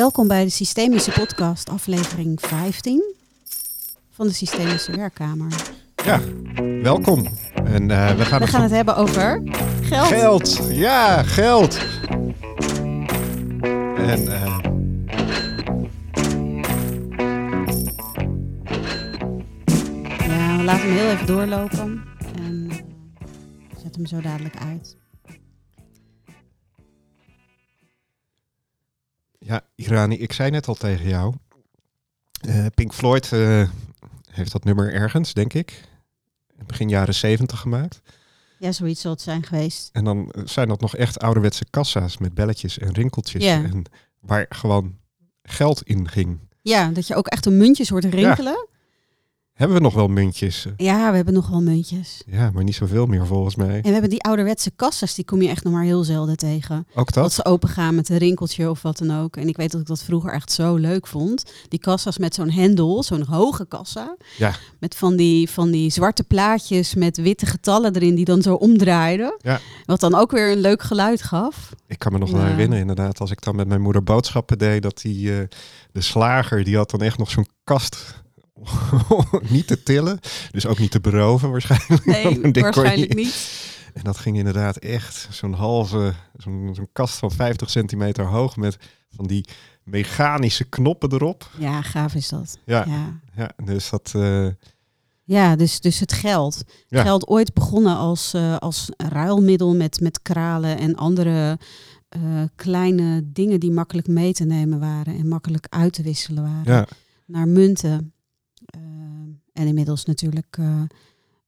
Welkom bij de Systemische Podcast, aflevering 15 van de Systemische Werkkamer. Ja, welkom. En eh, we gaan, We het gaan het hebben over geld. Geld, ja, geld. En eh, Ja, we laten hem heel even doorlopen en zet hem zo dadelijk uit. Ja, Irani, ik zei net al tegen jou. eh, Pink Floyd eh, heeft dat nummer ergens, denk ik. Begin jaren zeventig gemaakt. Ja, zoiets zal het zijn geweest. En dan eh, zijn dat nog echt ouderwetse kassa's met belletjes en rinkeltjes. Ja. En waar gewoon geld in ging. Ja, dat je ook echt een muntjes hoort rinkelen. Hebben we nog wel muntjes? Ja, we hebben nog wel muntjes. Ja, maar niet zoveel meer volgens mij. En we hebben die ouderwetse kassas, die kom je echt nog maar heel zelden tegen. Ook Dat dat? ze open gaan met een rinkeltje of wat dan ook. En ik weet dat ik dat vroeger echt zo leuk vond. Die kassa's met zo'n hendel, zo'n hoge kassa. Ja. Met van die, van die zwarte plaatjes met witte getallen erin die dan zo omdraaiden. Ja. Wat dan ook weer een leuk geluid gaf. Ik kan me nog wel herinneren inderdaad, als ik dan met mijn moeder boodschappen deed, dat die, eh, de slager, die had dan echt nog zo'n kast niet te tillen, dus ook niet te beroven waarschijnlijk. Nee, waarschijnlijk niet. En dat ging inderdaad echt zo'n halve, zo'n kast van 50 centimeter hoog met van die mechanische knoppen erop. Ja, gaaf is dat. Ja, Ja, ja dus dat, eh, ja dus, dus het geld. Ja. Geld ooit begonnen als, eh, als ruilmiddel met, met kralen en andere eh, kleine dingen die makkelijk mee te nemen waren en makkelijk uit te wisselen waren. ja, Naar munten en inmiddels natuurlijk eh,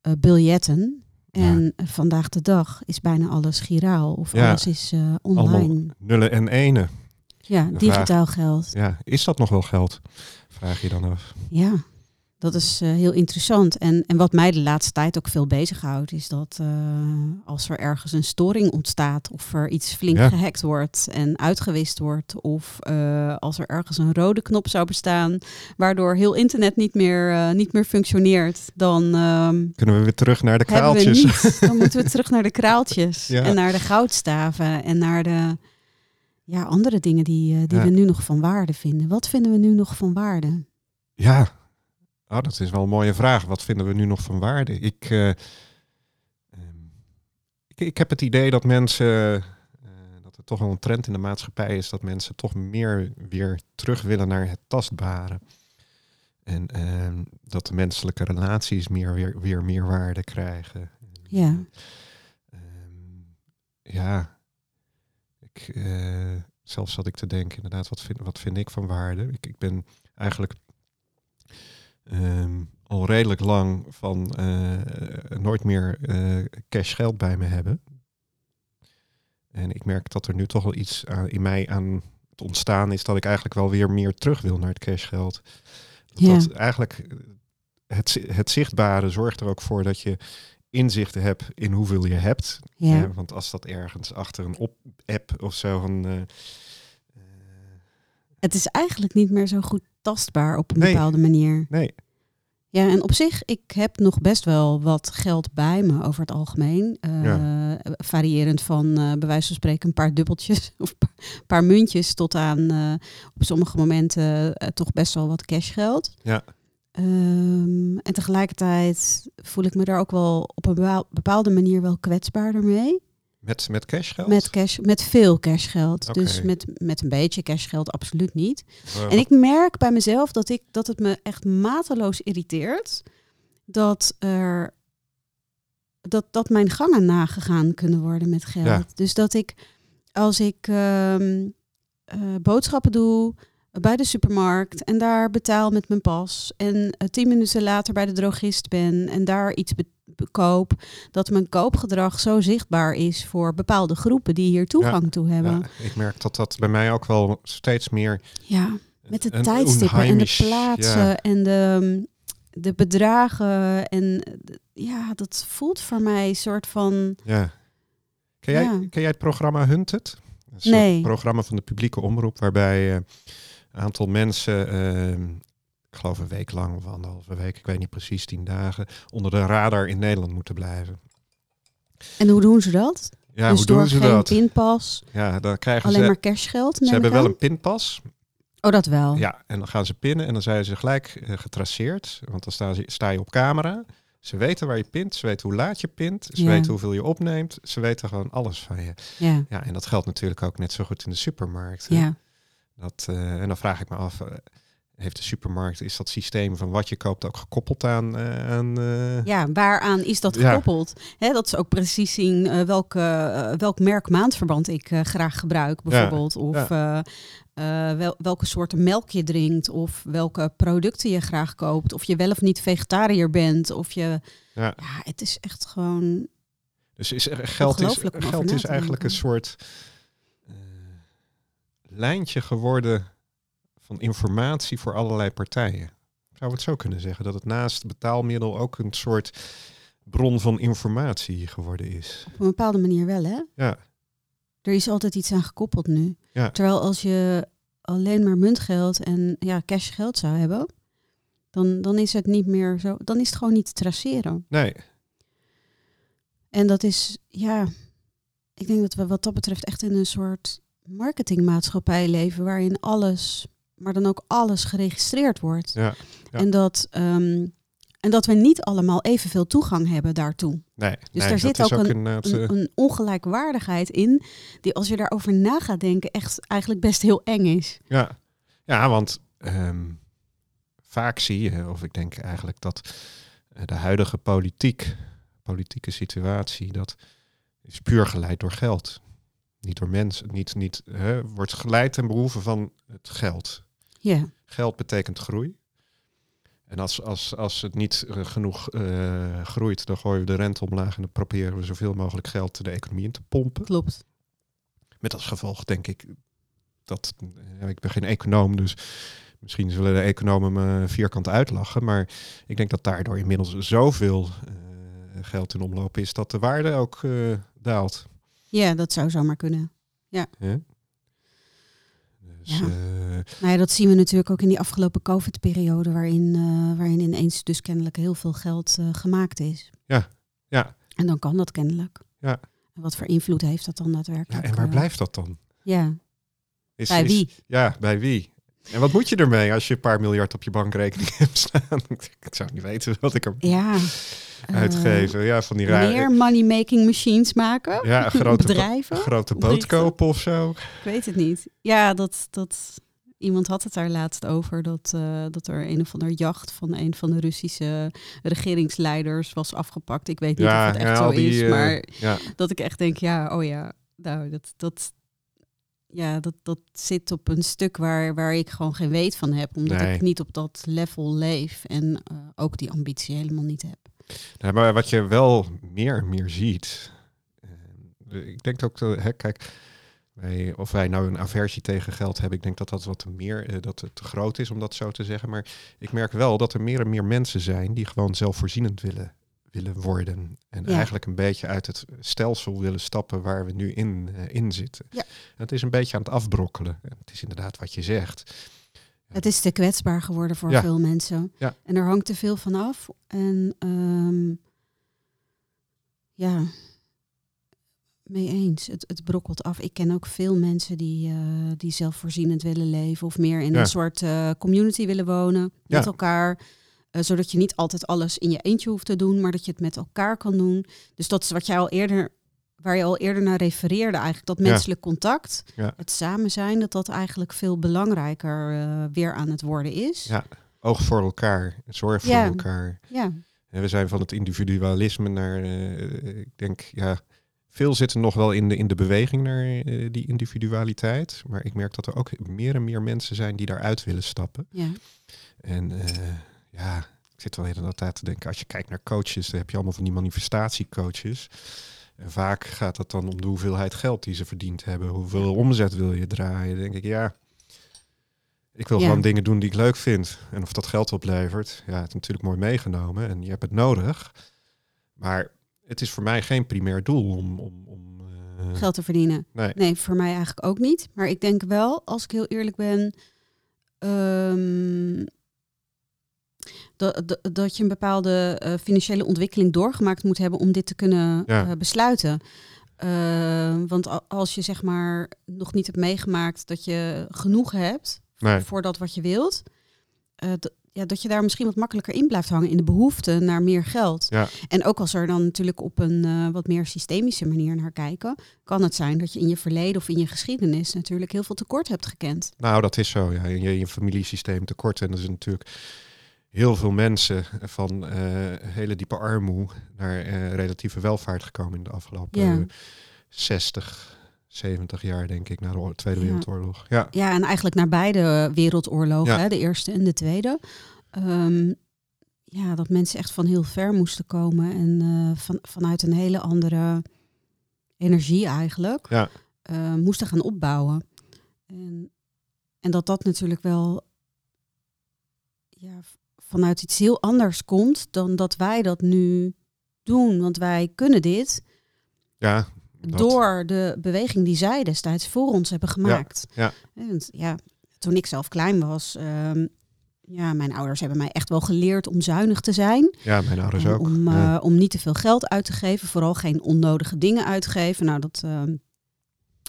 eh, biljetten. En vandaag de dag is bijna alles giraal of Ja. alles is eh, online. nullen en enen. Ja, digitaal geld. Ja, is dat nog wel geld? Vraag je dan af. Ja, dat is eh, heel interessant. En, en wat mij de laatste tijd ook veel bezighoudt, is dat eh, als er ergens een storing ontstaat, of er iets flink Ja. gehackt wordt en uitgewist wordt, of eh, als er ergens een rode knop zou bestaan, waardoor heel internet niet meer, niet meer functioneert, dan ehm, Kunnen we weer terug naar de kraaltjes? niet. Dan moeten we terug naar de kraaltjes Ja. en naar de goudstaven en naar de ja, andere dingen die, die Ja. we nu nog van waarde vinden. Wat vinden we nu nog van waarde? Ja, oh, dat is wel een mooie vraag. Wat vinden we nu nog van waarde? Ik, eh, ehm, ik, ik heb het idee dat mensen, eh, dat er toch wel een trend in de maatschappij is dat mensen toch meer weer terug willen naar het tastbare. En ehm, dat de menselijke relaties meer, weer, weer meer waarde krijgen. Ja. Ehm, ja, ik, eh, zelf zat ik te denken, inderdaad, wat vind, wat vind ik van waarde? Ik, ik ben eigenlijk ehm, al redelijk lang van eh, nooit meer eh, cash geld bij me hebben. En ik merk dat er nu toch wel iets aan, in mij aan het ontstaan is dat ik eigenlijk wel weer meer terug wil naar het cashgeld. Dat, Ja. dat eigenlijk het, het zichtbare zorgt er ook voor dat je inzichten hebt in hoeveel je hebt. Ja. Want als dat ergens achter een op app of zo van eh, Het is eigenlijk niet meer zo goed tastbaar op een Nee. bepaalde manier. nee, Ja, en op zich, ik heb nog best wel wat geld bij me over het algemeen. Eh, Variërend van eh bij wijze van spreken een paar dubbeltjes of een paar- muntjes tot aan eh, op sommige momenten toch best wel wat cashgeld. Ja. Ehm, en tegelijkertijd voel ik me daar ook wel op een bepaal- bepaalde manier wel kwetsbaarder mee. Met, met cashgeld. Met, cash, met veel cashgeld. Dus met, met een beetje cashgeld absoluut niet. Eh, En ik merk bij mezelf dat, ik, dat het me echt mateloos irriteert dat er dat, dat mijn gangen nagegaan kunnen worden met geld. Ja. Dus dat ik als ik ehm, eh, boodschappen doe bij de supermarkt en daar betaal met mijn pas en eh, tien minuten later bij de drogist ben en daar iets be- be- koop, dat mijn koopgedrag zo zichtbaar is voor bepaalde groepen die hier toegang toe hebben. ja, ik merk dat dat bij mij ook wel steeds meer ja. Met de tijdstippen en de plaatsen Ja, en de, de bedragen. En ja, dat voelt voor mij een soort van. ja. Ken, jij, ken jij het programma Hunted? Is Nee. Een programma van de publieke omroep waarbij eh, een aantal mensen, eh, ik geloof een week lang of anderhalve week, ik weet niet precies, tien dagen, onder de radar in Nederland moeten blijven. En hoe doen ze dat? Ja, dus hoe doen ze geen dat? pinpas, Ja, dan krijgen alleen ze, maar cashgeld. ze hebben wel een pinpas. Oh, dat wel. Ja, en dan gaan ze pinnen en dan zijn ze gelijk eh, getraceerd. Want dan ze, sta je op camera. Ze weten waar je pint, ze weten hoe laat je pint, ze Ja. weten hoeveel je opneemt, ze weten gewoon alles van je. Ja, Ja, en dat geldt natuurlijk ook net zo goed in de supermarkt. hè. ja. Dat, eh, en dan vraag ik me af, eh, heeft de supermarkt, is dat systeem van wat je koopt ook gekoppeld aan... eh, aan eh, ja waaraan is dat Ja. gekoppeld? Hè, dat ze ook precies zien eh, welke, welk merk maandverband ik graag gebruik, bijvoorbeeld. Of wel, welke soorten melk je drinkt, of welke producten je graag koopt. Of je wel of niet vegetariër bent, of je... Ja. Ja, het is echt gewoon... Dus is, er- geld is, geld is eigenlijk een soort lijntje geworden van informatie voor allerlei partijen. Zou we het zo kunnen zeggen? Dat het naast betaalmiddel ook een soort bron van informatie geworden is. Op een bepaalde manier wel, hè? Ja, Er is altijd iets aan gekoppeld nu. Ja. Terwijl als je alleen maar muntgeld en ja, cashgeld zou hebben, dan, dan is het niet meer zo. Dan is het gewoon niet te traceren. nee. En dat is, ja, ik denk dat we wat dat betreft echt in een soort marketingmaatschappij leven waarin alles, maar dan ook alles geregistreerd wordt. Ja, ja. En, dat, ehm, en dat we niet allemaal evenveel toegang hebben daartoe. nee. Dus nee, daar zit ook een- eh, Een, een ongelijkwaardigheid in, die als je daarover na gaat denken, echt eigenlijk best heel eng is. Ja, ja want ehm, vaak zie je, of ik denk eigenlijk dat eh, de huidige politiek, politieke situatie, dat is puur geleid door geld. Niet door mensen, niet, niet, hè, wordt geleid ten behoeve van het geld. Ja, Geld betekent groei. En als, als, als het niet eh, genoeg eh, groeit, dan gooien we de rente omlaag en dan proberen we zoveel mogelijk geld de economie in te pompen. klopt. Met als gevolg denk ik dat, ik ben geen econoom, dus misschien zullen de economen me vierkant uitlachen, maar ik denk dat daardoor inmiddels zoveel eh, geld in omloop is dat de waarde ook daalt. Ja, dat zou zomaar kunnen. Hè? Dus, Ja. eh, Nou ja, dat zien we natuurlijk ook in die afgelopen COVID-periode, waarin, eh, waarin ineens dus kennelijk heel veel geld eh, gemaakt is. Ja, ja. En dan kan dat kennelijk. Ja. En wat voor invloed heeft dat dan ja, daadwerkelijk? en waar blijft dat dan? Ja, Is, bij is- wie? ja, bij wie? En wat moet je ermee als je een paar miljard op je bankrekening hebt staan? ik zou niet weten wat ik er Ja. eh, uitgeven. Ja, van die rare meer money-making machines maken? ja, grote, bo- Bedrijven? grote boot kopen of zo. Ik weet het niet. Ja, dat, dat, iemand had het daar laatst over dat, eh, dat er een of ander jacht van een van de Russische regeringsleiders was afgepakt. Ik weet niet of het echt zo die, is, eh, maar ja, dat ik echt denk, ja, oh ja, nou, dat, dat, ja, dat, dat zit op een stuk waar, waar ik gewoon geen weet van heb, omdat Nee. ik niet op dat level leef en eh, ook die ambitie helemaal niet heb. Nou, maar wat je wel meer en meer ziet. eh, ik denk ook, hè, kijk, wij, of wij nou een aversie tegen geld hebben, ik denk dat dat wat meer, eh, dat het te groot is om dat zo te zeggen. Maar ik merk wel dat er meer en meer mensen zijn die gewoon zelfvoorzienend willen, willen worden. En Ja. eigenlijk een beetje uit het stelsel willen stappen waar we nu in, eh, in zitten. Ja. Het is een beetje aan het afbrokkelen. En het is inderdaad wat je zegt. Het is te kwetsbaar geworden voor Ja. veel mensen. Ja. En er hangt te veel van af. En ehm, ja, mee eens. Het, het brokkelt af. Ik ken ook veel mensen die, eh, die zelfvoorzienend willen leven. Of meer in Ja. een soort eh, community willen wonen. Met elkaar. Eh, zodat je niet altijd alles in je eentje hoeft te doen. Maar dat je het met elkaar kan doen. Dus dat is wat jij al eerder... Waar je al eerder naar refereerde eigenlijk. Dat Ja. menselijk contact. Ja. Het samen zijn. Dat dat eigenlijk veel belangrijker eh, weer aan het worden is. Ja. Oog voor elkaar, zorg Ja. voor elkaar. ja. En we zijn van het individualisme naar, eh, ik denk, ja, veel zitten nog wel in de, in de beweging naar die individualiteit. Maar ik merk dat er ook meer en meer mensen zijn die daaruit willen stappen. Ja, En ja, ik zit wel de hele tijd te denken, als je kijkt naar coaches, dan heb je allemaal van die manifestatiecoaches. En vaak gaat het dan om de hoeveelheid geld die ze verdiend hebben. Hoeveel omzet wil je draaien? Dan denk ik, ja, ik wil Ja. gewoon dingen doen die ik leuk vind. En of dat geld oplevert, ja, het is natuurlijk mooi meegenomen en je hebt het nodig. Maar het is voor mij geen primair doel om... om, om eh, geld te verdienen. Nee, Nee, voor mij eigenlijk ook niet. Maar ik denk wel, als ik heel eerlijk ben, ehm, dat, dat, dat je een bepaalde eh, financiële ontwikkeling doorgemaakt moet hebben om dit te kunnen Ja. eh, besluiten. Eh, want als je zeg maar nog niet hebt meegemaakt dat je genoeg hebt Nee. voor dat wat je wilt. ja, dat je daar misschien wat makkelijker in blijft hangen in de behoefte naar meer geld. Ja. En ook als er dan natuurlijk op een wat meer systemische manier naar kijken, kan het zijn dat je in je verleden of in je geschiedenis natuurlijk heel veel tekort hebt gekend. Nou, dat is zo. Ja. In je, je familiesysteem tekort. En er is natuurlijk heel veel mensen van eh, hele diepe armoede naar eh, relatieve welvaart gekomen in de afgelopen Ja. eh, 60, 70 jaar, denk ik, na de Tweede Ja. Wereldoorlog. Ja, Ja, en eigenlijk naar beide wereldoorlogen, Ja. hè, de eerste en de tweede. Ehm, ja, dat mensen echt van heel ver moesten komen en eh, van, vanuit een hele andere energie eigenlijk Ja. eh, moesten gaan opbouwen. En, en dat dat natuurlijk wel ja, vanuit iets heel anders komt dan dat wij dat nu doen. Want wij kunnen dit ja, dat- door de beweging die zij destijds voor ons hebben gemaakt. ja. En het- ja, toen ik zelf klein was, ehm, ja, mijn ouders hebben mij echt wel geleerd om zuinig te zijn. ja, mijn ouders En ook. Om, Ja. eh, om niet te veel geld uit te geven, vooral geen onnodige dingen uit te geven. Nou, dat ehm,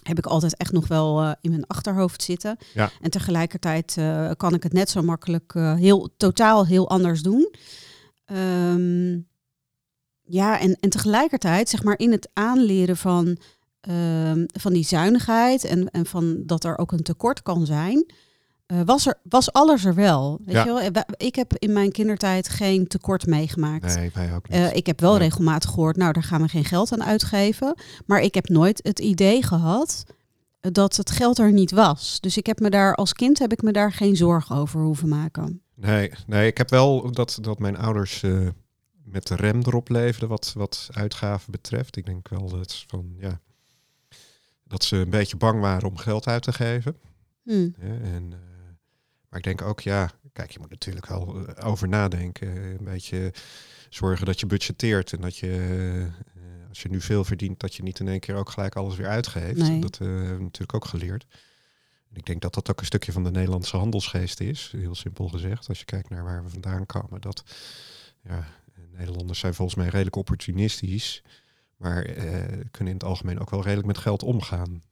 heb ik altijd echt nog wel eh, in mijn achterhoofd zitten. Ja. En tegelijkertijd eh, kan ik het net zo makkelijk eh, heel totaal heel anders doen. Ehm, ja, en, en tegelijkertijd, zeg maar, in het aanleren van, ehm, van die zuinigheid en, en van dat er ook een tekort kan zijn, eh, was, er, was alles er wel. Weet Ja. je wel? Eh, Ik heb in mijn kindertijd geen tekort meegemaakt. Nee, wij ook niet. Eh, ik heb wel Ja. regelmatig gehoord, nou, daar gaan we geen geld aan uitgeven. Maar ik heb nooit het idee gehad eh, dat het geld er niet was. Dus ik heb me daar als kind heb ik me daar geen zorgen over hoeven maken. Nee, nee, ik heb wel dat, dat mijn ouders met de rem erop leefden wat, wat uitgaven betreft. Ik denk wel dat, van, ja, dat ze een beetje bang waren om geld uit te geven. Hm. Hè, en, maar ik denk ook, ja, kijk, je moet natuurlijk wel eh, over nadenken. Een beetje zorgen dat je budgetteert en dat je, eh, als je nu veel verdient, dat je niet in één keer ook gelijk alles weer uitgeeft. Nee. Dat eh, hebben we natuurlijk ook geleerd. Ik denk dat dat ook een stukje van de Nederlandse handelsgeest is, heel simpel gezegd. Als je kijkt naar waar we vandaan komen, dat ja, Nederlanders zijn volgens mij redelijk opportunistisch, maar kunnen in het algemeen ook wel redelijk met geld omgaan.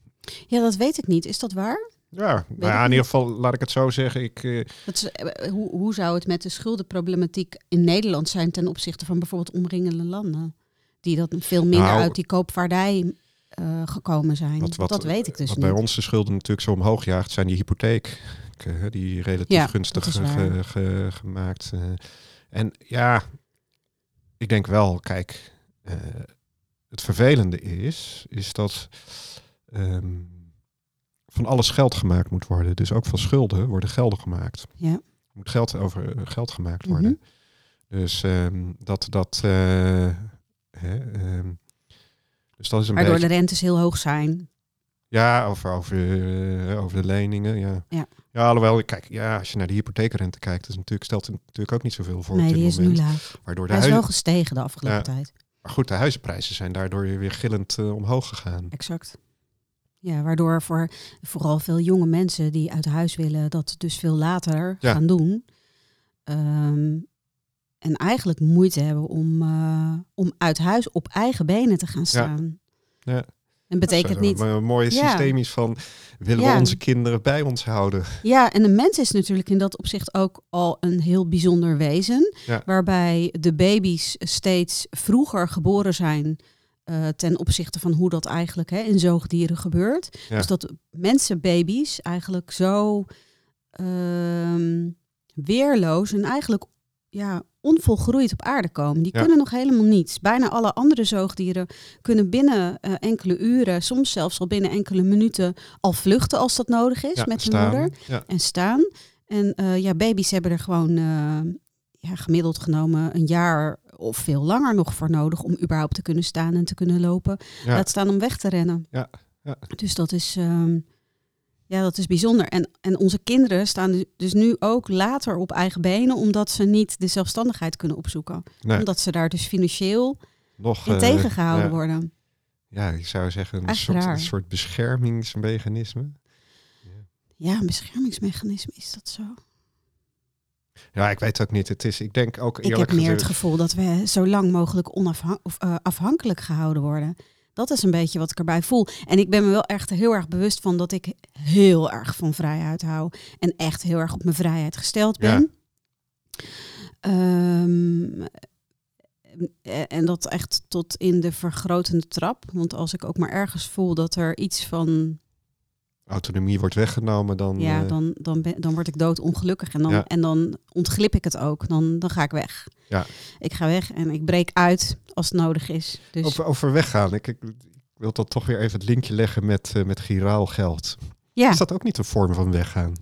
Ja, dat weet ik niet. Is dat waar? Ja, nou ja, in ieder geval laat ik het zo zeggen. Ik, eh, is, eh, hoe, hoe zou het met de schuldenproblematiek in Nederland zijn ten opzichte van bijvoorbeeld omringende landen? Die dat veel minder Nou, uit die koopvaardij eh, gekomen zijn. Wat- wat- dat weet ik dus wat niet. bij ons de schulden natuurlijk zo omhoog jaagt, zijn die hypotheek. eh, Die relatief Ja, gunstig ge- gemaakt. eh. En ja, ik denk wel, kijk, eh, het vervelende is, is dat ehm, van alles geld gemaakt moet worden. Dus ook van schulden worden gelden gemaakt. Ja. Er moet geld over eh, geld gemaakt Mhm. worden. Dus ehm, dat, dat, eh, hè, ehm, dus dat is een Waardoor beetje... de rentes heel hoog zijn. Ja, over, over, eh, over de leningen, ja. Ja. Ja, alhoewel, kijk, ja, als je naar de hypotheekrente kijkt, is natuurlijk, stelt het natuurlijk ook niet zoveel voor nee, op dit die is nu laag. Waardoor de Hij is huizen, wel gestegen de afgelopen Ja. tijd. maar goed, de huizenprijzen zijn daardoor weer gillend omhoog gegaan. Exact. Ja, waardoor voor vooral veel jonge mensen die uit huis willen, dat dus veel later Ja. gaan doen. Ehm, en eigenlijk moeite hebben om, eh, om uit huis op eigen benen te gaan staan. Ja. En betekent niet. Een, een mooie Ja. systemisch van, willen Ja. we onze kinderen bij ons houden? Ja, en de mens is natuurlijk in dat opzicht ook al een heel bijzonder wezen. Waarbij de baby's steeds vroeger geboren zijn eh, ten opzichte van hoe dat eigenlijk hè, in zoogdieren gebeurt. Ja. Dus dat mensenbaby's eigenlijk zo ehm, weerloos en eigenlijk ja, onvolgroeid op aarde komen. Die Ja. kunnen nog helemaal niets. Bijna alle andere zoogdieren kunnen binnen eh, enkele uren, soms zelfs al binnen enkele minuten, al vluchten als dat nodig is Ja, met hun moeder en staan. En eh, ja, baby's hebben er gewoon ja, gemiddeld genomen een jaar of veel langer nog voor nodig om überhaupt te kunnen staan en te kunnen lopen. Ja. Laat staan om weg te rennen. Ja, ja. Dus dat is, ehm, ja, dat is bijzonder. En, en onze kinderen staan du- dus nu ook later op eigen benen, omdat ze niet de zelfstandigheid kunnen opzoeken. Nee, Omdat ze daar dus financieel nog, in eh, tegengehouden ja. worden. Ja, ik zou zeggen een soort, een soort beschermingsmechanisme. Ja, een beschermingsmechanisme is dat zo. Ja, ik weet ook niet. Het is, ik denk ook Ik eerlijk heb meer het gevoel dat we zo lang mogelijk onafhan- of, eh, afhankelijk gehouden worden. Dat is een beetje wat ik erbij voel. En ik ben me wel echt heel erg bewust van dat ik heel erg van vrijheid hou. En echt heel erg op mijn vrijheid gesteld ben. Ehm, en dat echt tot in de vergrotende trap. Want als ik ook maar ergens voel dat er iets van autonomie wordt weggenomen, dan... Ja, dan, dan, ben, dan word ik doodongelukkig en dan, en dan ontglip ik het ook. Dan, dan ga ik weg. Ja. Ik ga weg en ik breek uit als het nodig is. Dus... Over, over weggaan. Ik, ik, wil dat toch weer even het linkje leggen met, uh, met giraal geld. Ja. Is dat ook niet een vorm van weggaan?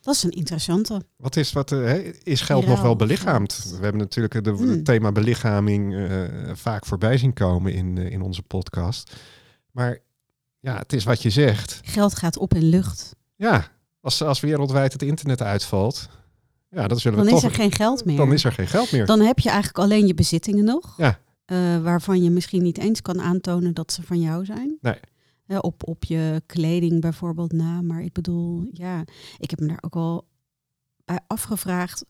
Dat is een interessante. Wat is, wat, uh, is geld nog wel belichaamd? We hebben natuurlijk het hmm. thema belichaming uh, vaak voorbij zien komen in, in onze podcast. Maar ja, het is wat je zegt. Geld gaat op in lucht. Ja, als, als wereldwijd het internet uitvalt, ja, dan zullen dan we is er geen geld meer. Dan is er geen geld meer. Dan heb je eigenlijk alleen je bezittingen nog. Ja. Uh, waarvan je misschien niet eens kan aantonen dat ze van jou zijn. Nee. Uh, op, op je kleding bijvoorbeeld na. Maar ik bedoel, ja, ik heb me daar ook al bij afgevraagd.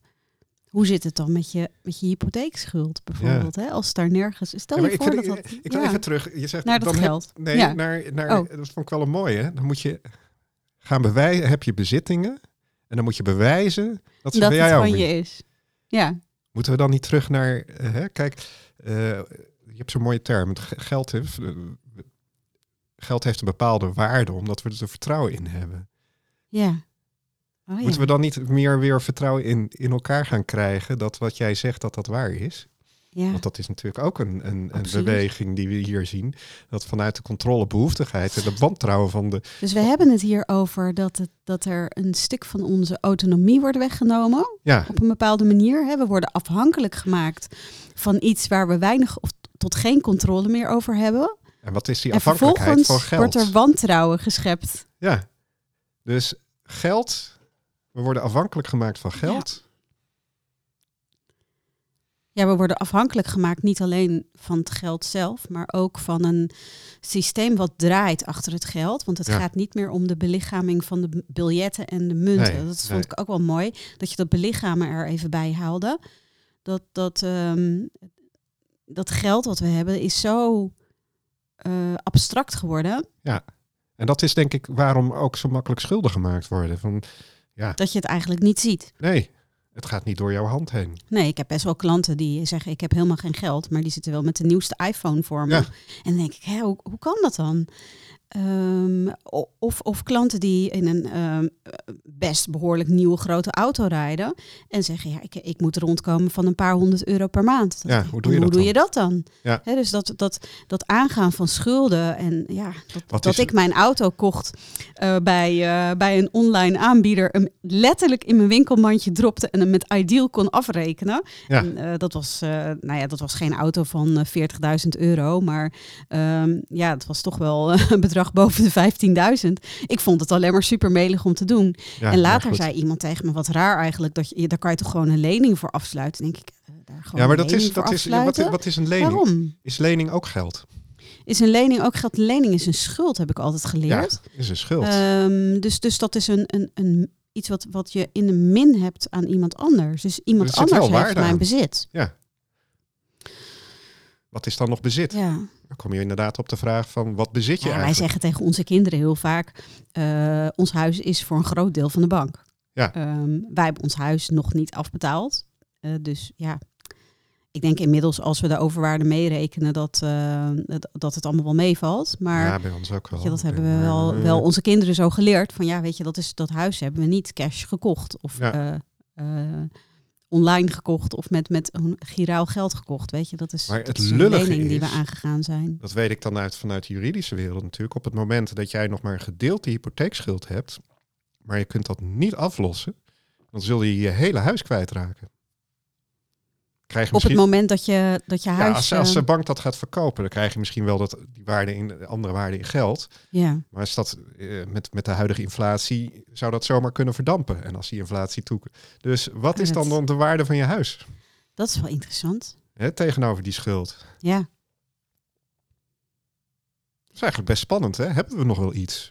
Hoe zit het dan met je, met je hypotheekschuld bijvoorbeeld? Hè? Als daar nergens is. Stel ja, je voor ik, dat dat... Ik wil even terug. Je zegt naar dat dan geld. Heb, nee, naar, naar, oh. dat vond ik wel een mooie. Dan moet je gaan bewijzen, heb je bezittingen. En dan moet je bewijzen dat ze dat bij jou van je is. Ja. Moeten we dan niet terug naar... Uh, hè? Kijk, uh, je hebt zo'n mooie term. Het geld heeft, uh, geld heeft een bepaalde waarde, omdat we er vertrouwen in hebben. Ja. Oh, Moeten we dan niet meer weer vertrouwen in, in elkaar gaan krijgen dat wat jij zegt dat dat waar is? Ja. Want dat is natuurlijk ook een, een, een beweging die we hier zien. Dat vanuit de controlebehoeftigheid en de wantrouwen van de. Dus we hebben het hier over dat, het, dat er een stuk van onze autonomie wordt weggenomen. Ja. Op een bepaalde manier. Hè. We worden afhankelijk gemaakt van iets waar we weinig of tot geen controle meer over hebben. En wat is die en afhankelijkheid van geld? wordt er wantrouwen geschept. Ja. Dus geld we worden afhankelijk gemaakt van geld. Ja. ja. we worden afhankelijk gemaakt niet alleen van het geld zelf, maar ook van een systeem wat draait achter het geld. Want het Ja. gaat niet meer om de belichaming van de biljetten en de munten. Nee, dat vond nee. ik ook wel mooi, dat je dat belichamen er even bij haalde. Dat, dat, ehm, dat geld wat we hebben is zo eh, abstract geworden. En dat is denk ik waarom ook zo makkelijk schulden gemaakt worden. Van, Dat je het eigenlijk niet ziet. nee, het gaat niet door jouw hand heen. Nee, ik heb best wel klanten die zeggen: Ik heb helemaal geen geld, maar die zitten wel met de nieuwste iPhone voor me. Ja. En dan denk ik: Hé, hoe, hoe kan dat dan? Ehm, of, of klanten die in een ehm, best behoorlijk nieuwe grote auto rijden en zeggen: Ja, ik, ik moet rondkomen van een paar honderd euro per maand. Ja, hoe doe je hoe dat doe je dat dan? Ja. Dus dat, dat, dat aangaan van schulden en ja, dat, dat ik mijn auto kocht eh, bij, eh, bij een online aanbieder, hem letterlijk in mijn winkelmandje dropte en hem met Ideal kon afrekenen. Ja. En, eh, dat, was, nou ja, dat was geen auto van eh, 40.000 euro, maar ehm, ja, het was toch wel een bedrag boven de 15.000. Ik vond het alleen maar super melig om te doen. Ja, en later zei iemand tegen me, wat raar eigenlijk, dat je, daar kan je toch gewoon een lening voor afsluiten. Dan denk ik, eh, daar gewoon Ja, maar dat is, dat is ja, wat, wat is een lening? Waarom? Is lening ook geld? Is een lening ook geld? Een lening is een schuld, heb ik altijd Ja, geleerd. is een schuld. Ehm, dus, dus dat is een, een, een, iets wat, wat je in de min hebt aan iemand anders. Dus iemand Er anders heeft mijn aan. bezit. wat is dan nog bezit? Ja. Dan kom je inderdaad op de vraag van wat bezit je Ja, wij zeggen tegen onze kinderen heel vaak: eh, ons huis is voor een groot deel van de bank. Ja. Ehm, wij hebben ons huis nog niet afbetaald. Eh, dus ja, ik denk inmiddels als we de overwaarde meerekenen dat, eh, dat, dat het allemaal wel meevalt. Maar ja, bij ons ook wel. je, dat hebben En, we wel, wel onze kinderen zo geleerd. Van ja, weet je, dat, is, dat huis hebben we niet cash gekocht. Of Ja. Online gekocht of met, met een giraal geld gekocht. Weet je, dat is, Maar dat het is een lening die we is- aangegaan zijn. Dat weet ik dan uit, vanuit de juridische wereld natuurlijk. Op het moment dat jij nog maar een gedeelte hypotheekschuld hebt, maar je kunt dat niet aflossen, dan zul je je hele huis kwijtraken. Krijg je Op het moment dat je, dat je ja, huis... als, als eh, de bank dat gaat verkopen, dan krijg je misschien wel dat, die waarde in, de andere waarde in geld. ja. Maar is dat, eh, met, met de huidige inflatie zou dat zomaar kunnen verdampen. En als die inflatie toe... Dus wat Ja, is dan, dan de waarde van je huis Dat is wel interessant. hè, tegenover die schuld? Ja. Dat is eigenlijk best spannend, hè? Hebben we nog wel iets?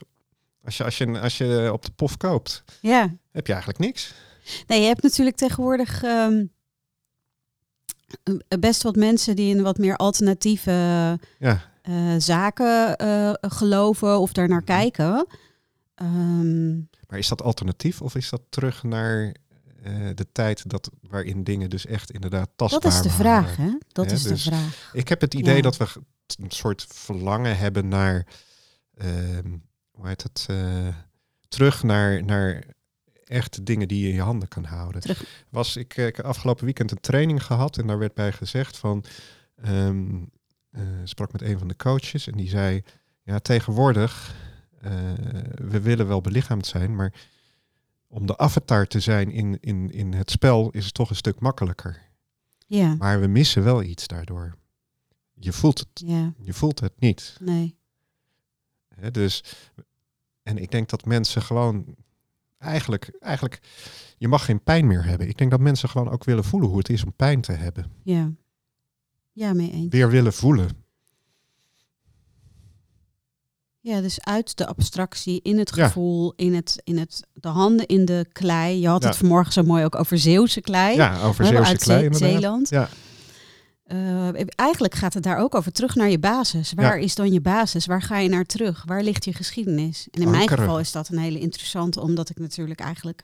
Als je, als je, als je op de pof koopt, ja. heb je eigenlijk niks. Nee, je hebt natuurlijk tegenwoordig ehm, eh, best wat mensen die een wat meer alternatieve Ja, eh, zaken eh, geloven of daar naar Mhm. kijken. Ehm, Maar is dat alternatief of is dat terug naar eh, de tijd dat, waarin dingen dus echt inderdaad tastbaar dat is de waren? vraag, hè? Dat is dus- de vraag. Ik heb het idee Ja. dat we een soort verlangen hebben naar, ehm, hoe heet het, eh, terug naar, naar echte dingen die je in je handen kan houden. Terug. Was ik, eh, ik heb afgelopen weekend een training gehad en daar werd bij gezegd van, ehm eh, sprak met een van de coaches en die zei, ja tegenwoordig, eh, we willen wel belichaamd zijn, maar om de avatar te zijn in, in, in het spel is het toch een stuk makkelijker. Ja, Maar we missen wel iets daardoor. Je voelt het, ja, je voelt het niet. nee. Hè? Dus, en ik denk dat mensen gewoon eigenlijk, eigenlijk, je mag geen pijn meer hebben. Ik denk dat mensen gewoon ook willen voelen hoe het is om pijn te hebben. Ja. Ja, mee eens. Weer willen voelen. Ja, dus uit de abstractie, in het Ja. gevoel, in, het, in het, de handen in de klei. Je had Ja. het vanmorgen zo mooi ook over Zeeuwse klei. Ja, over Zeeuwse uit klei inderdaad. Zeeland. Ja. Eh, eigenlijk gaat het daar ook over terug naar je basis. Waar is dan je basis? Waar ga je naar terug? Waar ligt je geschiedenis? En in mijn Ankeren. geval is dat een hele interessante, omdat ik natuurlijk eigenlijk...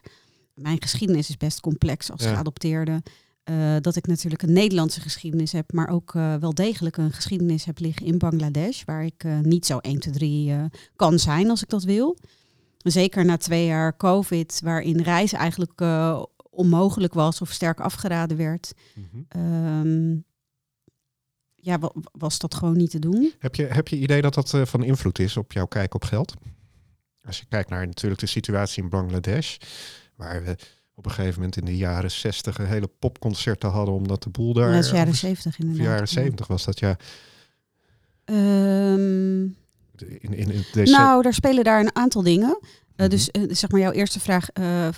Mijn geschiedenis is best complex als Ja. geadopteerde. Eh, dat ik natuurlijk een Nederlandse geschiedenis heb, maar ook eh, wel degelijk een geschiedenis heb liggen in Bangladesh, waar ik niet zo 1, 2, 3 eh, kan zijn als ik dat wil. Zeker na twee jaar COVID, waarin reizen eigenlijk onmogelijk was of sterk afgeraden werd. Ehm, ja, wa- was dat gewoon niet te doen. Heb, je, heb je idee dat dat eh, van invloed is op jouw kijk op geld? Als je kijkt naar natuurlijk de situatie in Bangladesh, waar we op een gegeven moment in de jaren 60 een hele popconcerten hadden, omdat de boel daar... dat is jaren over- 70 of inderdaad. jaren Ja. 70 was dat, ja. Ehm, In, in, in deze, nou, daar spelen daar een aantal dingen. Eh, Mhm. Dus eh, zeg maar jouw eerste vraag, eh,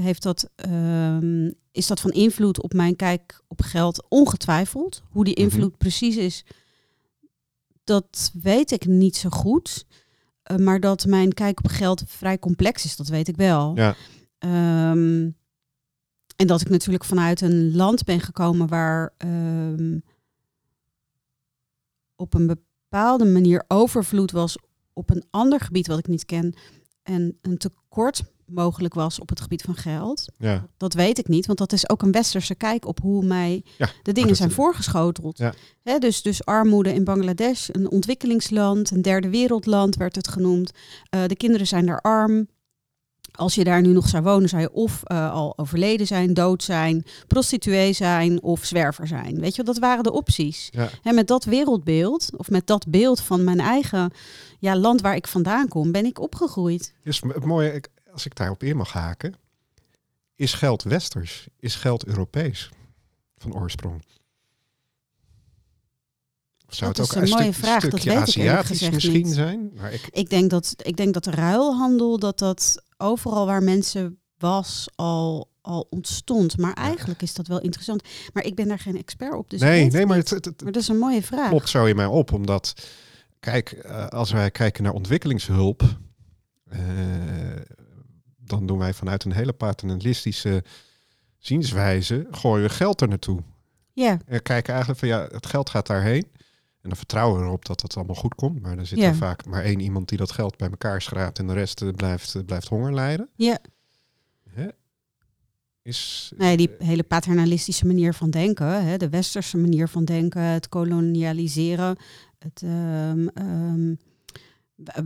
heeft dat, ehm, is dat van invloed op mijn kijk op geld? Ongetwijfeld. Hoe die Mhm. invloed precies is, dat weet ik niet zo goed. Maar dat mijn kijk op geld vrij complex is, dat weet ik wel. Ja. Ehm, en dat ik natuurlijk vanuit een land ben gekomen waar ehm, op een bepaalde manier overvloed was op een ander gebied wat ik niet ken. En een tekort mogelijk was op het gebied van geld. ja, Dat weet ik niet, want dat is ook een westerse kijk op hoe mij Ja, de dingen zijn voorgeschoteld. Ja. Dus, dus armoede in Bangladesh, een ontwikkelingsland, een derde wereldland werd het genoemd. Eh, de kinderen zijn daar arm. Als je daar nu nog zou wonen, zou je of eh, al overleden zijn, dood zijn, prostituee zijn of zwerver zijn. Weet je, dat waren de opties. ja. En met dat wereldbeeld, of met dat beeld van mijn eigen ja, land waar ik vandaan kom, ben ik opgegroeid. Dus het mooie, ik- als ik daarop in mag haken, is geld westers? Is geld Europees van oorsprong? Zou Dat het is ook een een, mooie stuk, vraag, dat stukje weet ik eerlijk Aziatisch gezegd misschien niet. zijn? Maar ik, Ik denk dat, ik denk dat de ruilhandel, dat dat overal waar mensen was al, al ontstond. Maar eigenlijk is dat wel interessant. Maar ik ben daar geen expert op. Dus nee, nee, het maar niet. het, het, het maar dat is een mooie vraag. klopt zo in mij op, omdat, kijk, eh, als wij kijken naar ontwikkelingshulp, eh, dan doen wij vanuit een hele paternalistische zienswijze, gooien we geld er naartoe. Ja, En kijken eigenlijk van ja, het geld gaat daarheen. En dan vertrouwen we erop dat het allemaal goed komt. Maar dan zit Ja. er vaak maar één iemand die dat geld bij elkaar schraapt en de rest eh, blijft, eh, blijft honger lijden. ja. Hè? Is, Nee, die hele paternalistische manier van denken, hè, de westerse manier van denken, het kolonialiseren. Het, ehm, ehm,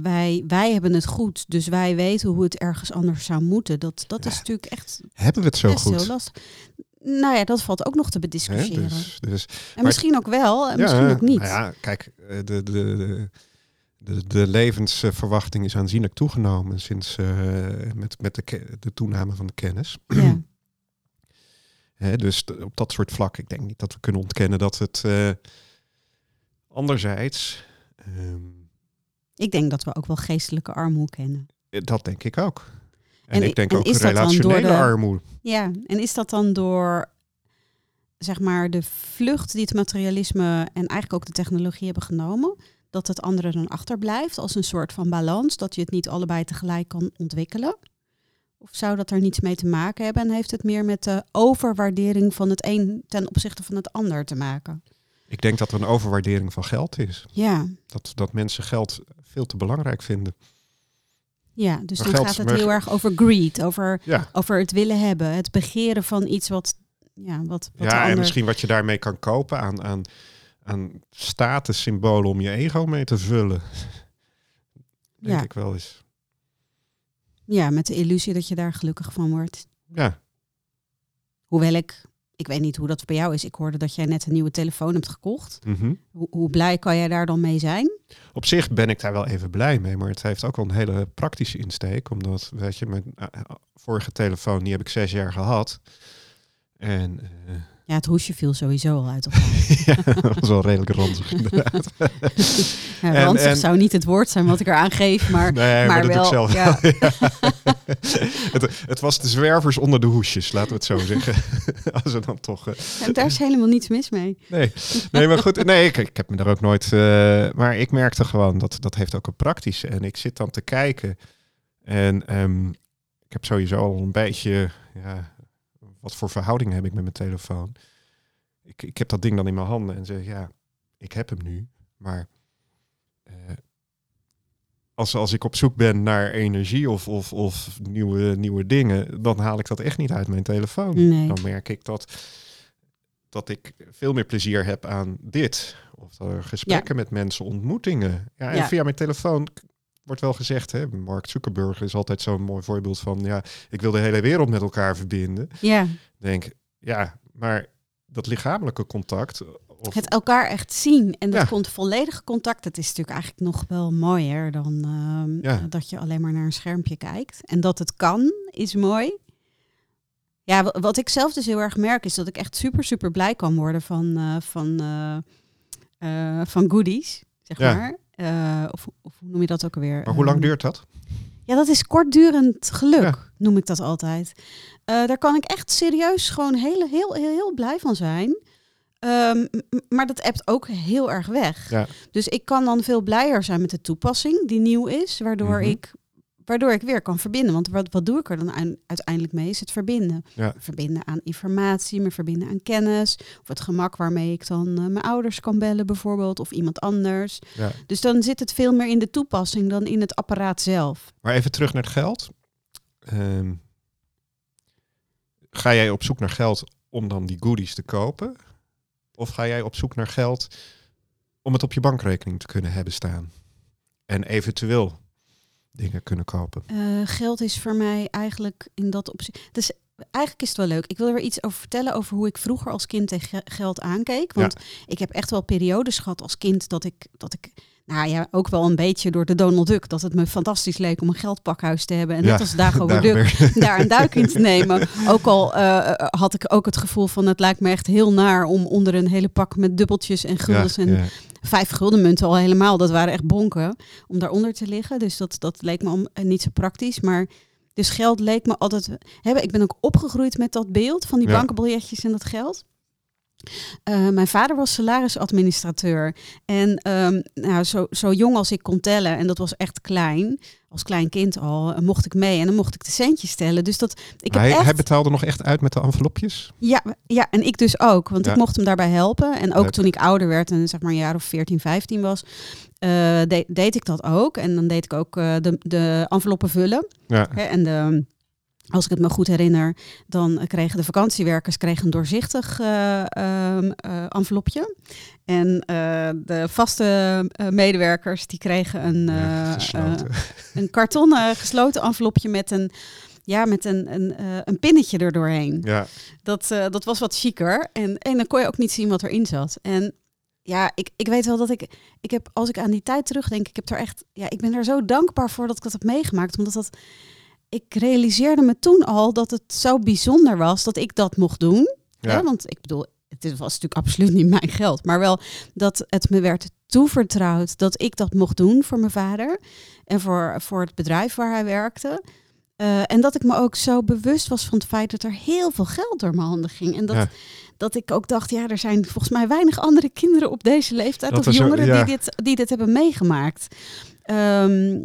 wij, wij hebben het goed, dus wij weten hoe het ergens anders zou moeten. Dat, dat is natuurlijk echt hebben we het zo goed? heel lastig. Nou ja, dat valt ook nog te Hè? bediscussiëren. Dus, dus, en misschien ook wel, en misschien ook niet. nou ja, kijk, eh, de, de, de, de, de levensverwachting is aanzienlijk toegenomen sinds eh, met, met de, de toename van de kennis. Ja. Hè, dus op dat soort vlak, ik denk niet dat we kunnen ontkennen dat het eh, anderzijds, ehm, Ik denk dat we ook wel geestelijke armoede kennen. dat denk ik ook. En, ik denk en ook relationele de- armoede. Ja, en is dat dan door zeg maar de vlucht die het materialisme en eigenlijk ook de technologie hebben genomen, dat het andere dan achterblijft als een soort van balans, dat je het niet allebei tegelijk kan ontwikkelen? Of zou dat er niets mee te maken hebben en heeft het meer met de overwaardering van het een ten opzichte van het ander te maken? Ik denk dat er een overwaardering van geld is. Ja, Dat, dat mensen geld veel te belangrijk vinden. Ja dus dan gaat het heel erg over greed, over, Ja, over het willen hebben, het begeren van iets wat, ja, wat, wat ja en misschien wat je daarmee kan kopen aan, aan, aan statussymbolen om je ego mee te vullen. Denk Ja. ik wel eens. Ja, met de illusie dat je daar gelukkig van wordt. Ja, Hoewel ik, ik weet niet hoe dat bij jou is. Ik hoorde dat jij net een nieuwe telefoon hebt gekocht. mhm. Hoe, hoe blij kan jij daar dan mee zijn? op zich ben ik daar wel even blij mee, maar het heeft ook wel een hele praktische insteek. Omdat, weet je, mijn eh, vorige telefoon, die heb ik zes jaar gehad. En eh, Ja, het hoesje viel sowieso al uit elkaar. ja, dat was wel redelijk ranzig inderdaad. Ja, ranzig en- zou niet het woord zijn wat ik eraan geef, maar, Nee, maar, maar, dat wel. doe ik zelf. ja, het, het was de zwervers onder de hoesjes, laten we het zo zeggen. Als we dan toch. en daar is helemaal niets mis mee. nee. nee, maar goed. Nee, ik, ik heb me daar ook nooit. eh, maar ik merkte gewoon dat dat heeft ook een praktische. En ik zit dan te kijken. En ehm, ik heb sowieso al een beetje. Ja, wat voor verhouding heb ik met mijn telefoon? Ik, ik heb dat ding dan in mijn handen en zeg ja, ik heb hem nu. Maar. eh, als, als ik op zoek ben naar energie of, of, of nieuwe, nieuwe dingen, dan haal ik dat echt niet uit mijn telefoon. Nee. Dan merk ik dat, dat ik veel meer plezier heb aan dit. Of gesprekken met mensen, ontmoetingen. Ja, en Ja. via mijn telefoon wordt wel gezegd, hè, Mark Zuckerberg is altijd zo'n mooi voorbeeld van, ja, ik wil de hele wereld met elkaar verbinden. Ja, Denk, ja, maar dat lichamelijke contact. Of, het elkaar echt zien en dat Ja. komt volledige contact. Dat is natuurlijk eigenlijk nog wel mooier dan ehm, Ja. dat je alleen maar naar een schermpje kijkt. En dat het kan, is mooi. Ja, wa- wat ik zelf dus heel erg merk is dat ik echt super, super blij kan worden van, eh, van, eh, eh, van goodies, zeg Ja. maar. Eh, of, of hoe noem je dat ook alweer? maar hoe lang Ehm, duurt dat? Ja, dat is kortdurend geluk, Ja. noem ik dat altijd. Eh, daar kan ik echt serieus gewoon heel, heel, heel, heel blij van zijn. Ehm, maar dat appt ook heel erg weg. Ja. Dus ik kan dan veel blijer zijn met de toepassing die nieuw is, waardoor, Mhm. ik, waardoor ik weer kan verbinden. Want wat, wat doe ik er dan uiteindelijk mee? Is het verbinden. Ja. Verbinden aan informatie, me verbinden aan kennis. Of het gemak waarmee ik dan eh, mijn ouders kan bellen bijvoorbeeld, of iemand anders. Ja. Dus dan zit het veel meer in de toepassing dan in het apparaat zelf. Maar even terug naar het geld. Ehm, ga jij op zoek naar geld om dan die goodies te kopen? Of ga jij op zoek naar geld om het op je bankrekening te kunnen hebben staan? En eventueel dingen kunnen kopen. Eh, geld is voor mij eigenlijk in dat opzicht. Dus eigenlijk is het wel leuk. Ik wil er weer iets over vertellen over hoe ik vroeger als kind tegen ge- geld aankeek. Want ik heb echt wel periodes gehad als kind dat ik, dat ik, nou ja, ook wel een beetje door de Donald Duck, dat het me fantastisch leek om een geldpakhuis te hebben. En net Ja, als Dagobert Duck daar een duik in te nemen. Ook al eh, eh, had ik ook het gevoel van het lijkt me echt heel naar om onder een hele pak met dubbeltjes en guldens Ja, en ja. vijf guldenmunten al helemaal. Dat waren echt bonken om daaronder te liggen. Dus dat, dat leek me om, eh, niet zo praktisch. Maar dus geld leek me altijd... Hè, ik ben ook opgegroeid met dat beeld van die bankenbiljetjes en dat geld. Eh, mijn vader was salarisadministrateur. En ehm, nou, zo, zo jong als ik kon tellen, en dat was echt klein, als klein kind al, eh, mocht ik mee en dan mocht ik de centjes tellen. Dus dat ik heb hij, echt... hij betaalde nog echt uit met de envelopjes? Ja, ja, en ik dus ook. Want Ja. ik mocht hem daarbij helpen. En ook Leuk. toen ik ouder werd en zeg maar een jaar of 14, 15 was, de- deed ik dat ook. En dan deed ik ook de, de enveloppen vullen. Ja. Hè, en de, als ik het me goed herinner, dan kregen de vakantiewerkers kregen een doorzichtig eh, envelopje. En eh, de vaste medewerkers die kregen een, Ja, een kartonnen gesloten envelopje met een, ja, met een, een, een pinnetje er doorheen. ja. Dat, dat was wat chiquer. En, en dan kon je ook niet zien wat erin zat. En ja, ik, ik weet wel dat ik, ik heb, als ik aan die tijd terugdenk, ik heb er echt, ja, ik ben er zo dankbaar voor dat ik dat heb meegemaakt. Omdat dat, ik realiseerde me toen al dat het zo bijzonder was dat ik dat mocht doen. Ja. Hè? Want ik bedoel, het was natuurlijk absoluut niet mijn geld. Maar wel dat het me werd toevertrouwd dat ik dat mocht doen voor mijn vader. En voor, voor het bedrijf waar hij werkte. Eh, en dat ik me ook zo bewust was van het feit dat er heel veel geld door mijn handen ging. En dat, Ja. dat ik ook dacht, ja, er zijn volgens mij weinig andere kinderen op deze leeftijd Dat of er zo- jongeren ja. die, dit, die dit hebben meegemaakt. Ehm,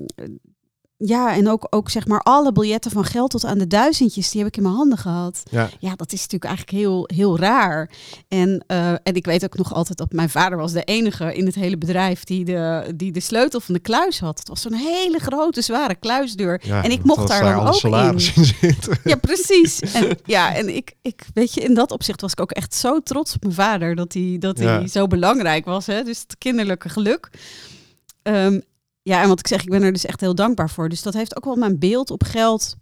ja, en ook, ook zeg maar alle biljetten van geld tot aan de duizendjes, die heb ik in mijn handen gehad. Ja. Ja, dat is natuurlijk eigenlijk heel, heel raar. En, eh, en ik weet ook nog altijd dat mijn vader was de enige in het hele bedrijf die de, die de sleutel van de kluis had. Het was zo'n hele grote, zware kluisdeur. Ja, en ik mocht daar dan ook salaris in. in zitten. Ja, precies. En, ja, en ik, ik, weet je, in dat opzicht was ik ook echt zo trots op mijn vader dat hij, dat Ja. hij zo belangrijk was. Hè? Dus het kinderlijke geluk. Ehm, ja, en wat ik zeg, ik ben er dus echt heel dankbaar voor. Dus dat heeft ook wel mijn beeld op geld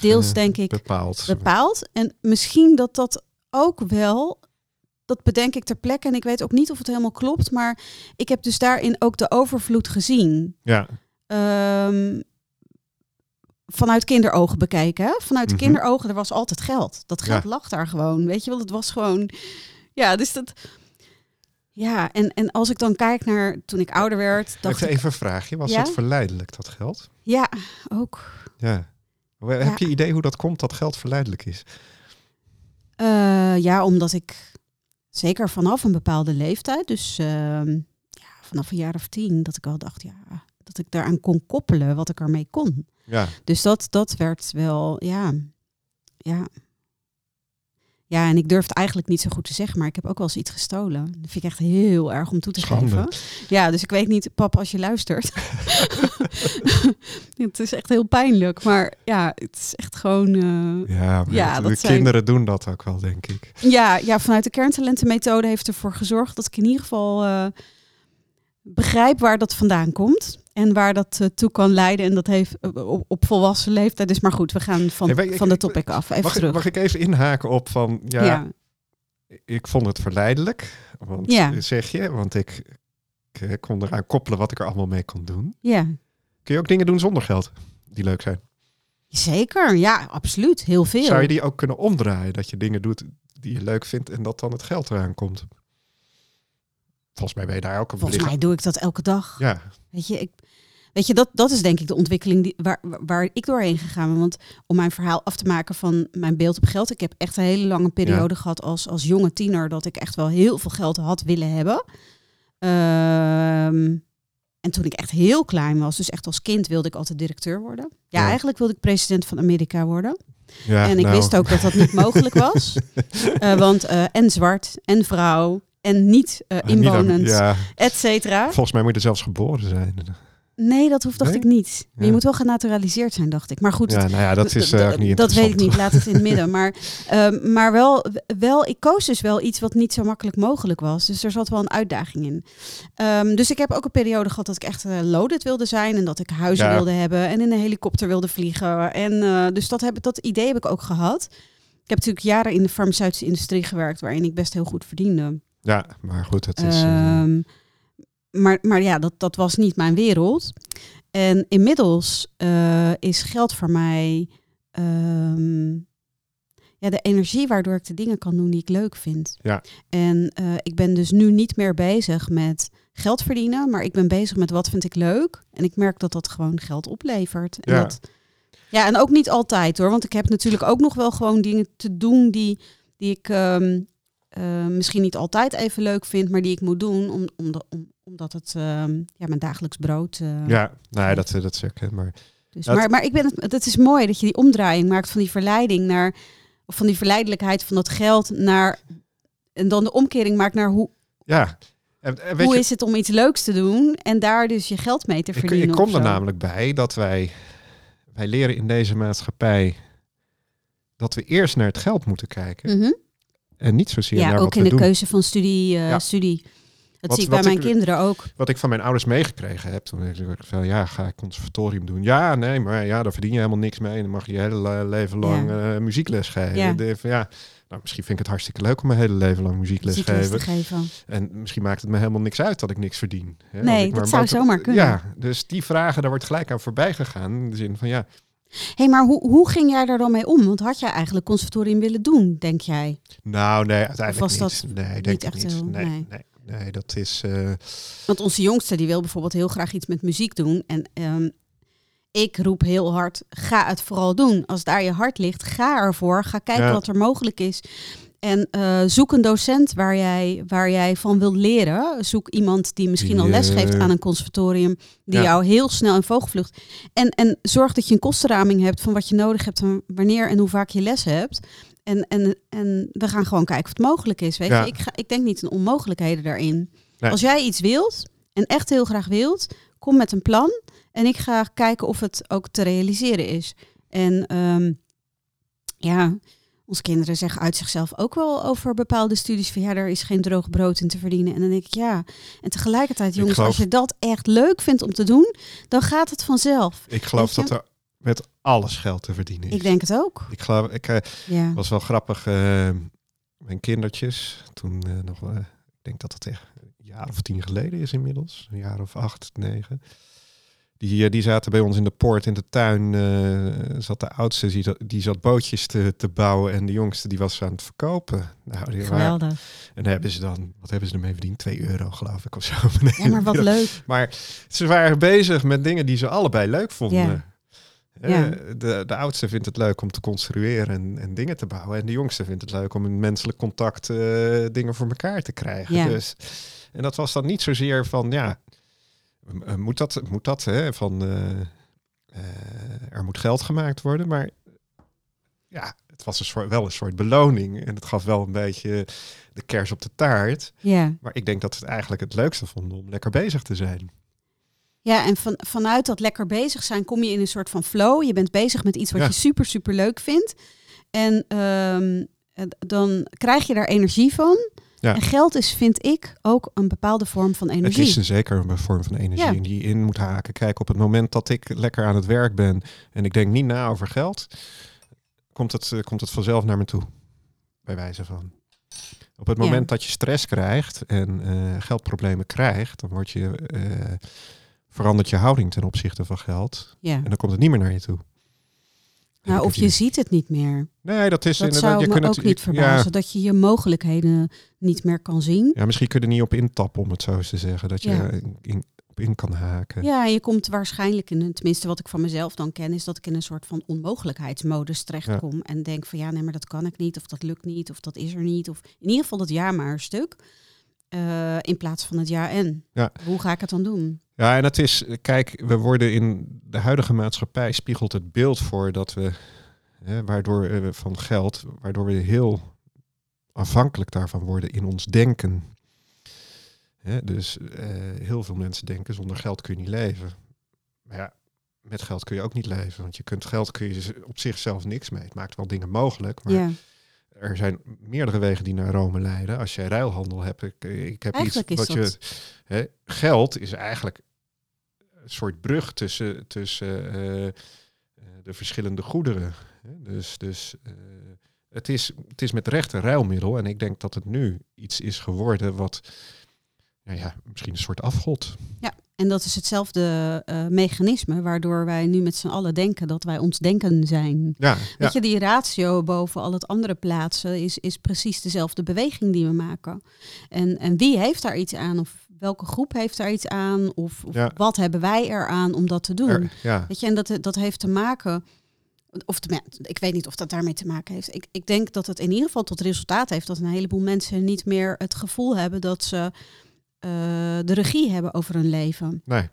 deels, denk ik, Bepaald. bepaald. En misschien dat dat ook wel, dat bedenk ik ter plekke. En ik weet ook niet of het helemaal klopt, maar ik heb dus daarin ook de overvloed gezien. Ja, Ehm, vanuit kinderogen bekijken. Hè? Vanuit Mhm. kinderogen, er was altijd geld. Dat geld Ja. lag daar gewoon. Weet je wel, het was gewoon. Ja, dus dat. Ja, en, en als ik dan kijk naar toen ik ouder werd, dacht even, ik, even een vraagje. Was Ja? dat verleidelijk, dat geld? ja, ook. Ja. Heb je idee hoe dat komt dat geld verleidelijk is? Eh, ja, omdat ik zeker vanaf een bepaalde leeftijd, dus ehm, ja, vanaf een jaar of tien, dat ik al dacht, ja, dat ik daaraan kon koppelen wat ik ermee kon. Ja, Dus dat, dat werd wel, ja, ja. Ja, en ik durf het eigenlijk niet zo goed te zeggen, maar ik heb ook wel eens iets gestolen. Dat vind ik echt heel erg om toe te Schande. geven. Ja, dus ik weet niet, pap, als je luistert. het is echt heel pijnlijk, maar ja, het is echt gewoon... eh, ja, Ja, de dat zijn- kinderen doen dat ook wel, denk ik. Ja, ja, vanuit de kerntalentenmethode heeft ervoor gezorgd dat ik in ieder geval eh, begrijp waar dat vandaan komt. En waar dat eh, toe kan leiden. En dat heeft eh, op, op volwassen leeftijd. Dus maar goed, we gaan van, ik- van de ik- topic af. Even Mag, ik- terug. mag ik even inhaken op van, ja, ja. ik vond het verleidelijk. Want, Ja. zeg je, want ik, ik eh, kon eraan koppelen wat ik er allemaal mee kon doen. ja, Kun je ook dingen doen zonder geld die leuk zijn? zeker. Ja, absoluut. Heel veel. Zou je die ook kunnen omdraaien? Dat je dingen doet die je leuk vindt en dat dan het geld eraan komt? Volgens mij ben je daar ook een Volgens mij doe ik dat elke dag. Ja, Weet je, ik, weet je dat, dat is denk ik de ontwikkeling die, waar, waar ik doorheen gegaan ben. Want om mijn verhaal af te maken van mijn beeld op geld. Ik heb echt een hele lange periode gehad als, als jonge tiener. Dat ik echt wel heel veel geld had willen hebben. Ehm, en toen ik echt heel klein was, dus echt als kind wilde ik altijd directeur worden. Ja, Ja. eigenlijk wilde ik president van Amerika worden. ja en ik nou, wist ook dat dat niet mogelijk was. Eh, want eh, en zwart, en vrouw, en niet eh, inwonend, Ja, et cetera. volgens mij moet je zelfs geboren zijn. Nee, dat hoeft dacht Nee? ik niet. Ja. Je moet wel genaturaliseerd zijn, dacht ik. Maar goed, Ja, nou ja, dat is ook niet dat weet ik niet. Laat het in het midden. Maar, ehm, maar wel, wel, ik koos dus wel iets wat niet zo makkelijk mogelijk was. Dus er zat wel een uitdaging in. Ehm, dus ik heb ook een periode gehad dat ik echt eh, loaded wilde zijn. En dat ik huizen Ja. wilde hebben. En in een helikopter wilde vliegen. En eh, dus dat, heb, dat idee heb ik ook gehad. Ik heb natuurlijk jaren in de farmaceutische industrie gewerkt. Waarin ik best heel goed verdiende. Ja, maar goed, het is... eh, Ehm, maar, maar ja, dat, dat was niet mijn wereld. En inmiddels eh, is geld voor mij ehm, ja, de energie waardoor ik de dingen kan doen die ik leuk vind. Ja. En eh, ik ben dus nu niet meer bezig met geld verdienen, maar ik ben bezig met wat vind ik leuk. En ik merk dat dat gewoon geld oplevert. En Ja. dat, ja, en ook niet altijd hoor, want ik heb natuurlijk ook nog wel gewoon dingen te doen die, die ik ehm, eh, misschien niet altijd even leuk vind, maar die ik moet doen om, om, om, omdat het ehm, ja, mijn dagelijks brood. eh, ja, nee, dat, dat is Maar dus, Dat- maar, maar ik ben het, het is mooi dat je die omdraaiing maakt van die verleiding naar, of van die verleidelijkheid van dat geld naar, en dan de omkering maakt naar hoe, ja, en, en weet hoe je, is het om iets leuks te doen en daar dus je geld mee te ik, verdienen. ik kom of er namelijk bij dat wij... Wij leren in deze maatschappij dat we eerst naar het geld moeten kijken. Mhm. En niet zozeer Ja, naar ook in de doen. keuze van studie. eh, Ja. studie. Dat Wat- zie ik bij mijn ik- kinderen ook. Wat ik van mijn ouders meegekregen heb toen ik van ja, ga ik conservatorium doen. Ja, nee, maar ja, daar verdien je helemaal niks mee. En dan mag je je hele le- leven lang eh, muziekles geven. Ja. De- van, ja, nou, misschien vind ik het hartstikke leuk om mijn hele leven lang muziekles Muziekles te geven. geven. En misschien maakt het me helemaal niks uit dat ik niks verdien. Hè, Nee, ik dat zou zomaar kunnen. Ja, dus die vragen, daar wordt gelijk aan voorbij gegaan. In de zin van ja, hey, maar hoe, hoe ging jij daar dan mee om? Want had jij eigenlijk conservatorium willen doen, denk jij? nou nee, uiteindelijk was niet. dat nee, niet denk ik echt niet. heel- nee, nee. nee. nee, dat is... eh, Want onze jongste die wil bijvoorbeeld heel graag iets met muziek doen. En ehm, ik roep heel hard, ga het vooral doen. Als daar je hart ligt, ga ervoor. Ga kijken Ja. wat er mogelijk is. En eh, zoek een docent waar jij, waar jij van wilt leren. Zoek iemand die misschien al les geeft aan een conservatorium, die Ja. jou heel snel in vogelvlucht. En, en zorg dat je een kostenraming hebt van wat je nodig hebt en wanneer en hoe vaak je les hebt. En, en, en we gaan gewoon kijken of het mogelijk is. Weet Ja. je? Ik, ga, ik denk niet in onmogelijkheden daarin. Nee. Als jij iets wilt en echt heel graag wilt, kom met een plan. En ik ga kijken of het ook te realiseren is. En ehm, ja, onze kinderen zeggen uit zichzelf ook wel over bepaalde studies van ja, er is geen droog brood in te verdienen. En dan denk ik ja. En tegelijkertijd, jongens, geloof- als je dat echt leuk vindt om te doen, dan gaat het vanzelf. Ik geloof dat er met alles geld te verdienen is. Ik denk het ook. Ik geloof, ik, eh, Ja. was wel grappig. eh, mijn kindertjes, toen eh, nog, ik denk dat het echt een jaar of tien geleden is inmiddels, een jaar of acht, negen. Die, eh, die zaten bij ons in de poort in de tuin. eh, zat de oudste, die, zat- die zat bootjes te, te bouwen en de jongste die was aan het verkopen. Nou, die waren, Geweldig. en hebben ze dan, wat hebben ze ermee verdiend? Twee euro geloof ik of zo. Ja, maar wat leuk. Maar ze waren bezig met dingen die ze allebei leuk vonden. Ja. Eh, Ja. De, de oudste vindt het leuk om te construeren en, en dingen te bouwen. En de jongste vindt het leuk om in menselijk contact dingen voor elkaar te krijgen. Ja. Dus, en dat was dan niet zozeer van, ja, moet dat, moet dat hè, van, eh, eh, er moet geld gemaakt worden. Maar ja, het was een soort, wel een soort beloning. En het gaf wel een beetje de kers op de taart. Ja. Maar ik denk dat ze het eigenlijk het leukste vonden om lekker bezig te zijn. Ja, en van, vanuit dat lekker bezig zijn kom je in een soort van flow. Je bent bezig met iets wat Ja. je super, super leuk vindt. En ehm, eh, dan krijg je daar energie van. Ja. En geld is, vind ik, ook een bepaalde vorm van energie. Het is een zeker een vorm van energie Ja. die je in moet haken. Kijk, op het moment dat ik lekker aan het werk ben en ik denk niet na over geld, komt het, eh, komt het vanzelf naar me toe. Bij wijze van. Op het Ja. moment dat je stress krijgt en eh, geldproblemen krijgt, dan word je, eh, verandert je houding ten opzichte van geld. En dan komt het niet meer naar je toe. Nou, of je ziet het niet meer. Nee, dat is Dat inderdaad. zou je me kunt ook het, niet ja, verbazen. Dat je je mogelijkheden niet meer kan zien. ja, misschien kun je er niet op intappen, om het zo eens te zeggen. Dat je Ja. in, op in kan haken. Ja, je komt waarschijnlijk in, tenminste wat ik van mezelf dan ken, is dat ik in een soort van onmogelijkheidsmodus terechtkom. En denk van ja, nee, maar dat kan ik niet, of dat lukt niet, of dat is er niet. Of in ieder geval dat ja maar een stuk. eh, in plaats van het ja en. Ja. Hoe ga ik het dan doen? Ja, en het is, kijk, we worden in de huidige maatschappij spiegelt het beeld voor dat we, hè, waardoor eh, van geld, waardoor we heel afhankelijk daarvan worden in ons denken. Hè, dus eh, heel veel mensen denken, zonder geld kun je niet leven. Maar ja, met geld kun je ook niet leven, want je kunt geld kun je op zichzelf niks mee. Het maakt wel dingen mogelijk, maar ja, er zijn meerdere wegen die naar Rome leiden. Als jij ruilhandel hebt, ik, ik heb Eigenlijk iets wat dat- je. Hè, geld is eigenlijk soort brug tussen, tussen eh, eh, de verschillende goederen. Dus, dus eh, het, is, het is met recht een ruilmiddel. En ik denk dat het nu iets is geworden wat. Nou ja, misschien een soort afgod. En dat is hetzelfde eh, mechanisme waardoor wij nu met z'n allen denken dat wij ons denken zijn. Ja, ja, Weet je, die ratio boven al het andere plaatsen is, is precies dezelfde beweging die we maken. En, en wie heeft daar iets aan? Of welke groep heeft daar iets aan? Of, of Ja. wat hebben wij eraan om dat te doen? er- ja. Weet je, en dat, dat heeft te maken. Of te, ik weet niet of dat daarmee te maken heeft. Ik, ik denk dat het in ieder geval tot resultaat heeft dat een heleboel mensen niet meer het gevoel hebben dat ze eh, de regie hebben over hun leven. Nee.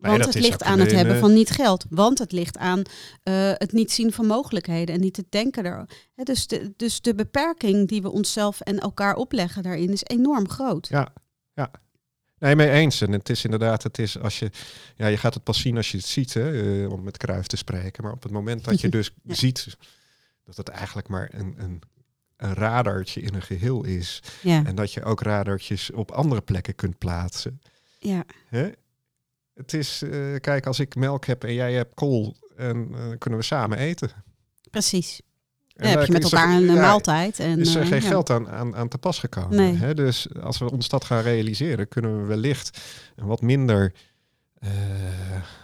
Nee, Want het ligt aan het hebben eh, van niet geld. Want het ligt aan eh, het niet zien van mogelijkheden en niet het denken er. Dus, de, dus de beperking die we onszelf en elkaar opleggen daarin is enorm groot. Ja, ja. Nee, mee eens. En het is inderdaad, het is als je, ja, je gaat het pas zien als je het ziet, hè, om met Kruif te spreken. Maar op het moment dat je dus Ja. ziet dat het eigenlijk maar een, een, een radartje in een geheel is. Ja, En dat je ook radartjes op andere plekken kunt plaatsen. ja. Hè? Het is, eh, kijk, als ik melk heb en jij hebt kool, en eh, kunnen we samen eten. precies. En heb je met elkaar een eh, ja, maaltijd. En, is er geen ja. geld aan, aan, aan te pas gekomen. Nee. Hè? Dus als we ons dat gaan realiseren, kunnen we wellicht een wat minder,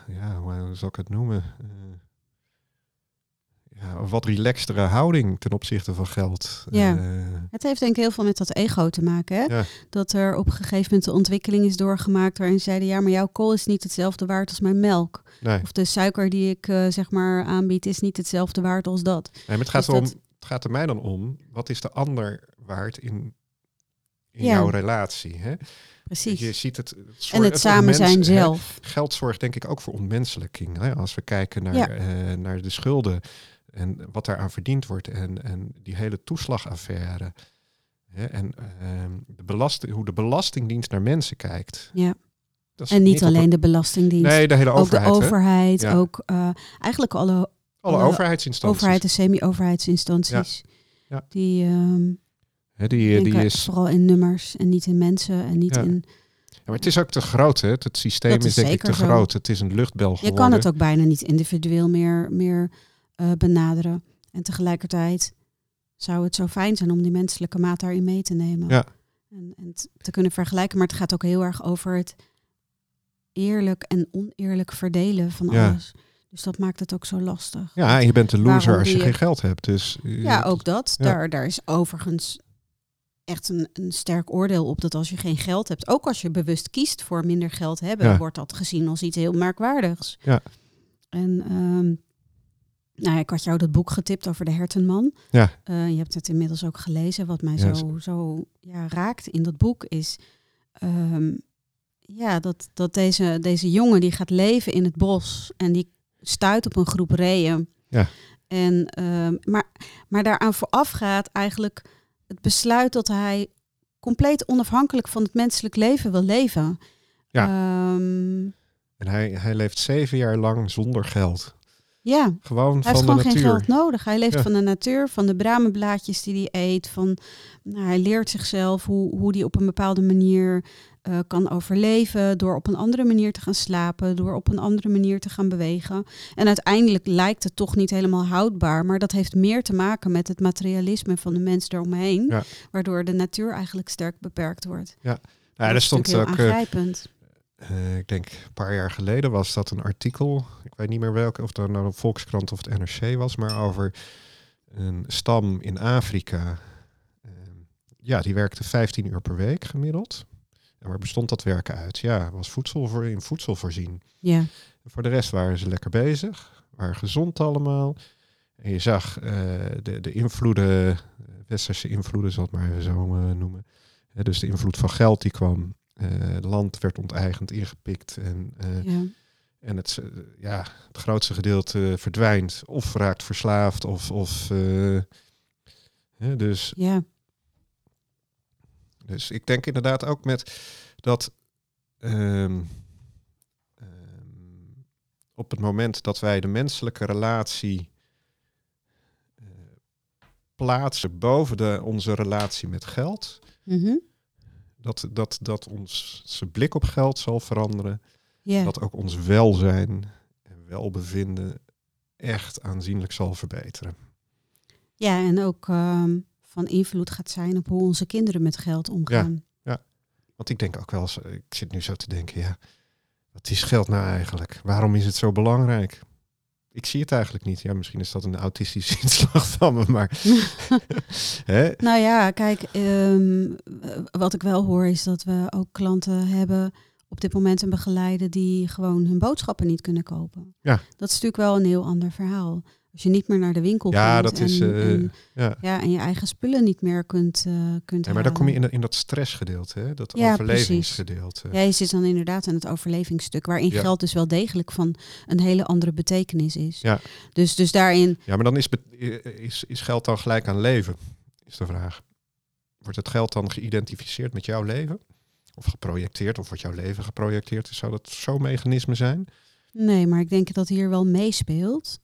ja, hoe zal ik het noemen? Ja, wat relaxtere houding ten opzichte van geld. Ja. Eh, Het heeft denk ik heel veel met dat ego te maken. Hè? Ja. Dat er op een gegeven moment een ontwikkeling is doorgemaakt waarin ze zeiden, ja, maar jouw kool is niet hetzelfde waard als mijn melk. nee. Of de suiker die ik eh, zeg maar aanbied is niet hetzelfde waard als dat. nee, maar het gaat Dus erom dat- het gaat er mij dan om, wat is de ander waard in, in Ja. jouw relatie? Hè? Precies. Je ziet het, het en het samen zijn hè, zelf. Geld zorgt denk ik ook voor ontmenselijking. Hè? Als we kijken naar, Ja. eh, naar de schulden en wat daaraan verdiend wordt en, en die hele toeslagaffaire. Hè? En ehm, de belasting, hoe de Belastingdienst naar mensen kijkt. Ja. Dat is En niet alleen een- de Belastingdienst. Nee, de hele ook overheid. de hè? overheid, Ja. ook eh, eigenlijk alle Alle alle overheidsinstanties. overheid en semi-overheidsinstanties. Ja. Die ehm die, die denken is, vooral in nummers en niet in mensen en niet Ja. in... ja, maar het is ook te groot. Hè? Het systeem Dat is, denk ik zeker te zo. groot. Het is een luchtbel Je geworden. kan het ook bijna niet individueel meer, meer eh, benaderen. En tegelijkertijd zou het zo fijn zijn om die menselijke maat daarin mee te nemen. Ja. En, en te kunnen vergelijken. Maar het gaat ook heel erg over het eerlijk en oneerlijk verdelen van Ja. alles. Dus dat maakt het ook zo lastig. Ja, en je bent de loser Waarom als je geen geld hebt. Dus, Ja, ook dat. Ja. Daar, daar is overigens echt een, een sterk oordeel op dat als je geen geld hebt, ook als je bewust kiest voor minder geld hebben, Ja. wordt dat gezien als iets heel merkwaardigs. Ja. En ehm, nou, ik had jou dat boek getipt over de hertenman. Ja. Eh, je hebt het inmiddels ook gelezen. Wat mij zo, zo ja, raakt in dat boek is ehm, ja, dat, dat deze, deze jongen die gaat leven in het bos en die stuit op een groep reeën. Ja. En, ehm, maar, maar daaraan vooraf gaat eigenlijk het besluit dat hij compleet onafhankelijk van het menselijk leven wil leven. Ja. Ehm, En hij, hij leeft zeven jaar lang zonder geld. Ja, Gewoon hij van heeft gewoon geen geld nodig. Hij leeft Ja. van de natuur, van de bramenblaadjes die hij eet. Van, nou, hij leert zichzelf hoe, hoe hij op een bepaalde manier eh, kan overleven. Door op een andere manier te gaan slapen. Door op een andere manier te gaan bewegen. En uiteindelijk lijkt het toch niet helemaal houdbaar. Maar dat heeft meer te maken met het materialisme van de mens eromheen. Ja. Waardoor de natuur eigenlijk sterk beperkt wordt. Ja, Dat er is stond ook, heel eh, ik denk een paar jaar geleden was dat een artikel. Ik weet niet meer welke, of dat nou de Volkskrant of het NRC was, maar over een stam in Afrika. Eh, ja, die werkte 15 uur per week gemiddeld. En waar bestond dat werken uit? Ja, was voedsel voor, in voedsel voorzien. Ja, En voor de rest waren ze lekker bezig, waren gezond allemaal. En je zag eh, de, de invloeden, eh, westerse invloeden, zal ik het maar even zo noemen. Dus de invloed van geld die kwam. Eh, land werd onteigend, ingepikt. En, eh, ja. en het, ja, het grootste gedeelte verdwijnt. Of raakt verslaafd. Of, of, eh, hè, dus ja. dus ik denk inderdaad ook met dat ehm, ehm, op het moment dat wij de menselijke relatie plaatsen boven de, onze relatie met geld, Mhm. Dat, dat, dat zijn blik op geld zal veranderen, ja. dat ook ons welzijn en welbevinden echt aanzienlijk zal verbeteren. Ja, en ook ehm, van invloed gaat zijn op hoe onze kinderen met geld omgaan. Want ik denk ook wel eens, ik zit nu zo te denken, ja, wat is geld nou eigenlijk? Waarom is het zo belangrijk? Ik zie het eigenlijk niet. Ja, misschien is dat een autistische inslag van me, maar... Hè? Nou ja, kijk, ehm, eh, wat ik wel hoor is dat we ook klanten hebben op dit moment een begeleider die gewoon hun boodschappen niet kunnen kopen. Ja. Dat is natuurlijk wel een heel ander verhaal. Als je niet meer naar de winkel Ja, kunt dat is... en, eh, en, ja. ja, en je eigen spullen niet meer kunt, eh kunt Ja, maar dan kom je in, dat- in dat stressgedeelte, hè? dat Ja, overlevingsgedeelte. Ja, je zit dan inderdaad aan het overlevingsstuk, waarin geld dus wel degelijk van een hele andere betekenis is. Ja. Dus, dus daarin, Ja, maar dan is, is, is geld dan gelijk aan leven, is de vraag. Wordt het geld dan geïdentificeerd met jouw leven? Of geprojecteerd, of wordt jouw leven geprojecteerd? Zou dat zo'n mechanisme zijn? nee, maar ik denk dat hier wel meespeelt.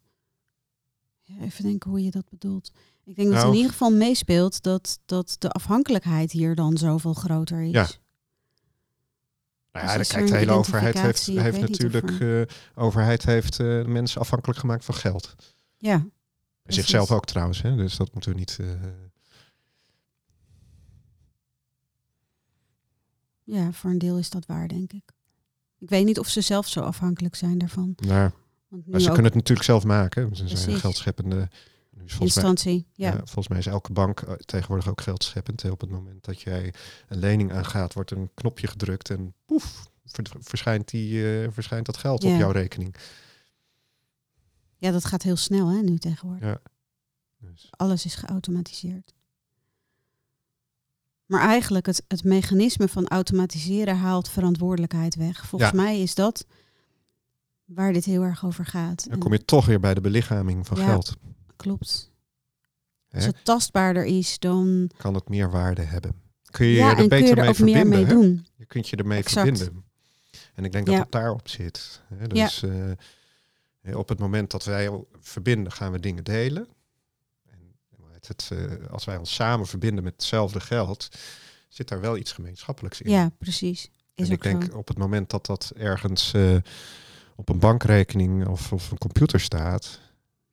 Ja, even denken hoe je dat bedoelt. Ik denk dat Nou. in ieder geval meespeelt dat, dat de afhankelijkheid hier dan zoveel groter is. Ja. Nou Dus ja, er kijkt de hele overheid heeft, natuurlijk, eh overheid heeft eh, mensen afhankelijk gemaakt van geld. Ja, En Precies. zichzelf ook trouwens, hè? dus dat moeten we niet. eh, ja, voor een deel is dat waar, denk ik. Ik weet niet of ze zelf zo afhankelijk zijn daarvan. nou, Want nu maar ze ook kunnen het natuurlijk zelf maken. Ze zijn Precies. geldscheppende. mij, instantie. Ja. ja, volgens mij is elke bank eh, tegenwoordig ook geldscheppend. Op het moment dat jij een lening aangaat, wordt een knopje gedrukt en poef, ver- verschijnt, die, eh, verschijnt dat geld Ja. op jouw rekening. ja, dat gaat heel snel hè, nu tegenwoordig. Ja. Dus, Alles is geautomatiseerd. Maar eigenlijk het, het mechanisme van automatiseren haalt verantwoordelijkheid weg. Volgens mij is dat waar dit heel erg over gaat. dan kom je toch weer bij de belichaming van Ja. geld. Klopt. Hè? Als het tastbaarder is, dan Kan het meer waarde hebben. Kun je ja, er beter je er mee ook meer verbinden. mee doen. Je kunt je ermee Exact. verbinden. En ik denk dat het daarop zit. Hè? Dus eh, op het moment dat wij verbinden, gaan we dingen delen. En het, eh, als wij ons samen verbinden met hetzelfde geld, zit daar wel iets gemeenschappelijks in. Ja, precies. Is en ik denk zo. op het moment dat dat ergens eh, op een bankrekening of, of een computer staat,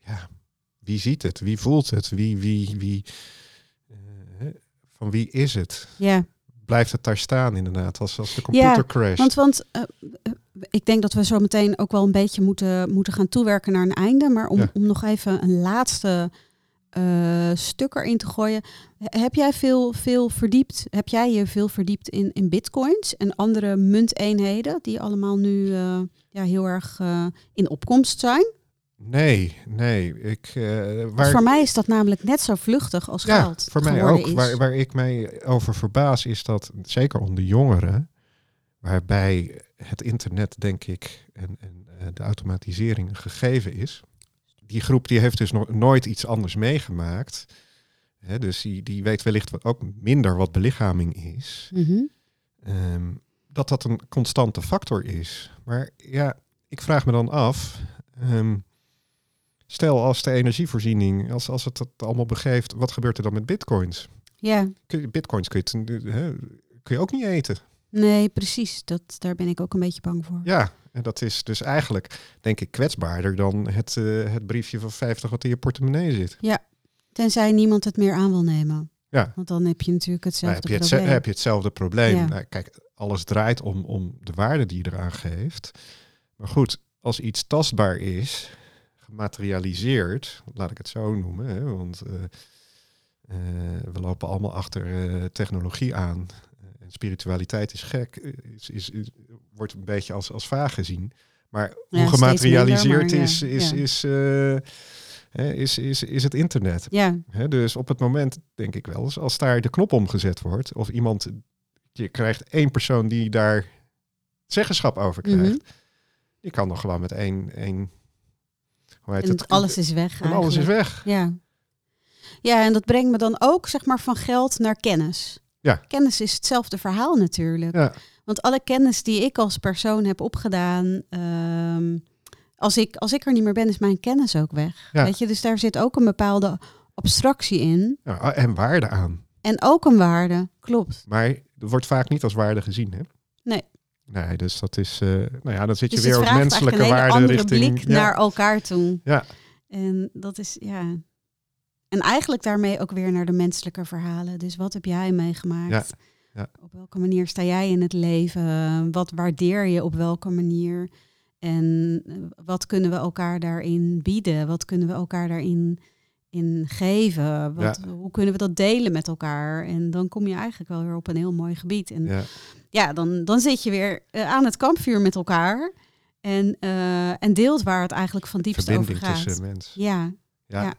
ja, wie ziet het? Wie voelt het? Wie, wie, wie, eh, van wie is het? Ja, Blijft het daar staan inderdaad als, als de computer Ja, crasht? want, want eh, eh, ik denk dat we zo meteen ook wel een beetje moeten, moeten gaan toewerken naar een einde. Maar om, Ja. om nog even een laatste eh, stuk erin te gooien. He- Heb jij veel, veel verdiept? Heb jij je veel verdiept in, in bitcoins en andere munteenheden die allemaal nu eh, ja, heel erg eh, in opkomst zijn? Nee, nee. Ik, waar, voor mij is dat namelijk net zo vluchtig als ja, geld. voor mij ook. Is. Waar, waar ik mij over verbaas is dat, zeker onder jongeren, waarbij het internet, denk ik, en, en de automatisering een gegeven is. Die groep die heeft dus nog nooit iets anders meegemaakt. Hè, dus die, die weet wellicht wat- ook minder wat belichaming is. Mhm. Ehm, dat dat een constante factor is. Maar ja, ik vraag me dan af. ehm, stel als de energievoorziening, als, als het dat allemaal begeeft, wat gebeurt er dan met bitcoins? Ja, Kun je, bitcoins kun je, het, hè, kun je ook niet eten. Nee, precies. Dat, daar ben ik ook een beetje bang voor. Ja, en dat is dus eigenlijk, denk ik, kwetsbaarder dan het, eh, het briefje van 50 wat in je portemonnee zit. Tenzij niemand het meer aan wil nemen. Ja. Want dan heb je natuurlijk Nou, hetzelfde heb, je het, probleem. heb je hetzelfde probleem. Ja. Nou, kijk, alles draait om, om de waarde die je eraan geeft. Maar goed, als iets tastbaar is, gematerialiseerd, laat ik het zo noemen, hè, want eh, eh, we lopen allemaal achter technologie aan. En spiritualiteit is gek, eh, is, is, is- wordt een beetje als, als vaag gezien. Maar Ja, hoe gematerialiseerd minder, is, is, ja. is, eh, is, is, is het internet. Ja, Hè, dus op het moment, denk ik wel eens, als daar de knop omgezet wordt, of iemand, je krijgt één persoon die daar zeggenschap over krijgt, mhm. die kan dan gewoon met één, één hoe heet en het? alles is weg en alles is weg. Ja. ja, en dat brengt me dan ook zeg maar van geld naar kennis. Ja. Kennis is hetzelfde verhaal natuurlijk. Ja, Want alle kennis die ik als persoon heb opgedaan, ehm, als, ik, als ik er niet meer ben, is mijn kennis ook weg. Ja. Weet je, dus daar zit ook een bepaalde abstractie in. ja, en waarde aan. En ook een waarde, klopt. Maar wordt vaak niet als waarde gezien, hè? Nee. Nee, dus dat is, eh, nou ja, dan zit je Dus weer het op menselijke waarde richting. blik ja, naar elkaar toe. Ja. En dat is, ja... En eigenlijk daarmee ook weer naar de menselijke verhalen. Dus wat heb jij meegemaakt? Ja, ja. Op welke manier sta jij in het leven? Wat waardeer je op welke manier? En eh, wat kunnen we elkaar daarin bieden? Wat kunnen we elkaar daarin in geven? Wat, Hoe kunnen we dat delen met elkaar? En dan kom je eigenlijk wel weer op een heel mooi gebied. En ja, ja, dan, dan zit je weer eh, aan het kampvuur met elkaar. En, eh, en deelt waar het eigenlijk van diepst over verbinding gaat. tussen mensen. Ja, Ja.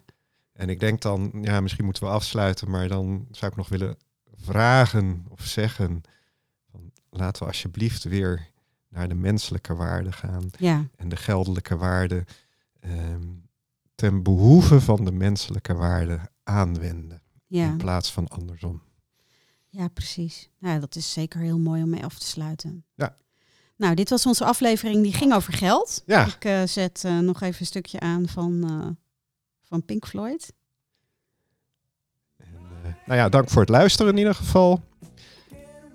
En ik denk dan, ja, misschien moeten we afsluiten, maar dan zou ik nog willen vragen of zeggen: van, laten we alsjeblieft weer naar de menselijke waarde gaan ja, en de geldelijke waarde ehm, ten behoeve van de menselijke waarde aanwenden ja. in plaats van andersom. Ja, precies. Nou, dat is zeker heel mooi om mee af te sluiten. Ja. Nou, dit was onze aflevering die ging over geld. Ja, Ik eh, zet eh, nog even een stukje aan van, eh, van Pink Floyd. en, eh, nou ja, dank voor het luisteren in ieder geval.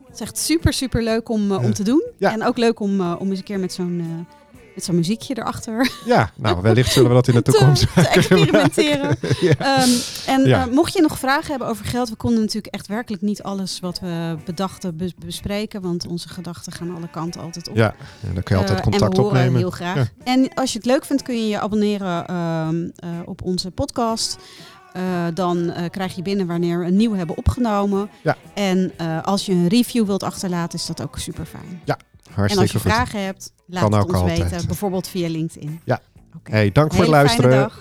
Het is echt super, super leuk om, eh, om te doen. Ja. En ook leuk om, eh, om eens een keer met zo'n met zo'n muziekje erachter Ja, nou, wellicht zullen we dat in de toekomst te experimenteren. ja. Ehm, en Ja. eh, mocht je nog vragen hebben over geld, we konden natuurlijk echt werkelijk niet alles wat we bedachten bes- bespreken, want onze gedachten gaan alle kanten altijd op. ja, en dan kun je altijd Eh, contact en we horen opnemen. heel graag. Ja. En als je het leuk vindt, kun je je abonneren ehm, eh, op onze podcast. Dan krijg je binnen wanneer we een nieuwe hebben opgenomen. Ja. En als je een review wilt achterlaten, is dat ook super fijn. En Hartstikke als je goed. vragen hebt, laat Kan het ook ons altijd. weten. Bijvoorbeeld via LinkedIn. Ja. Oké. Hey, dank voor het luisteren.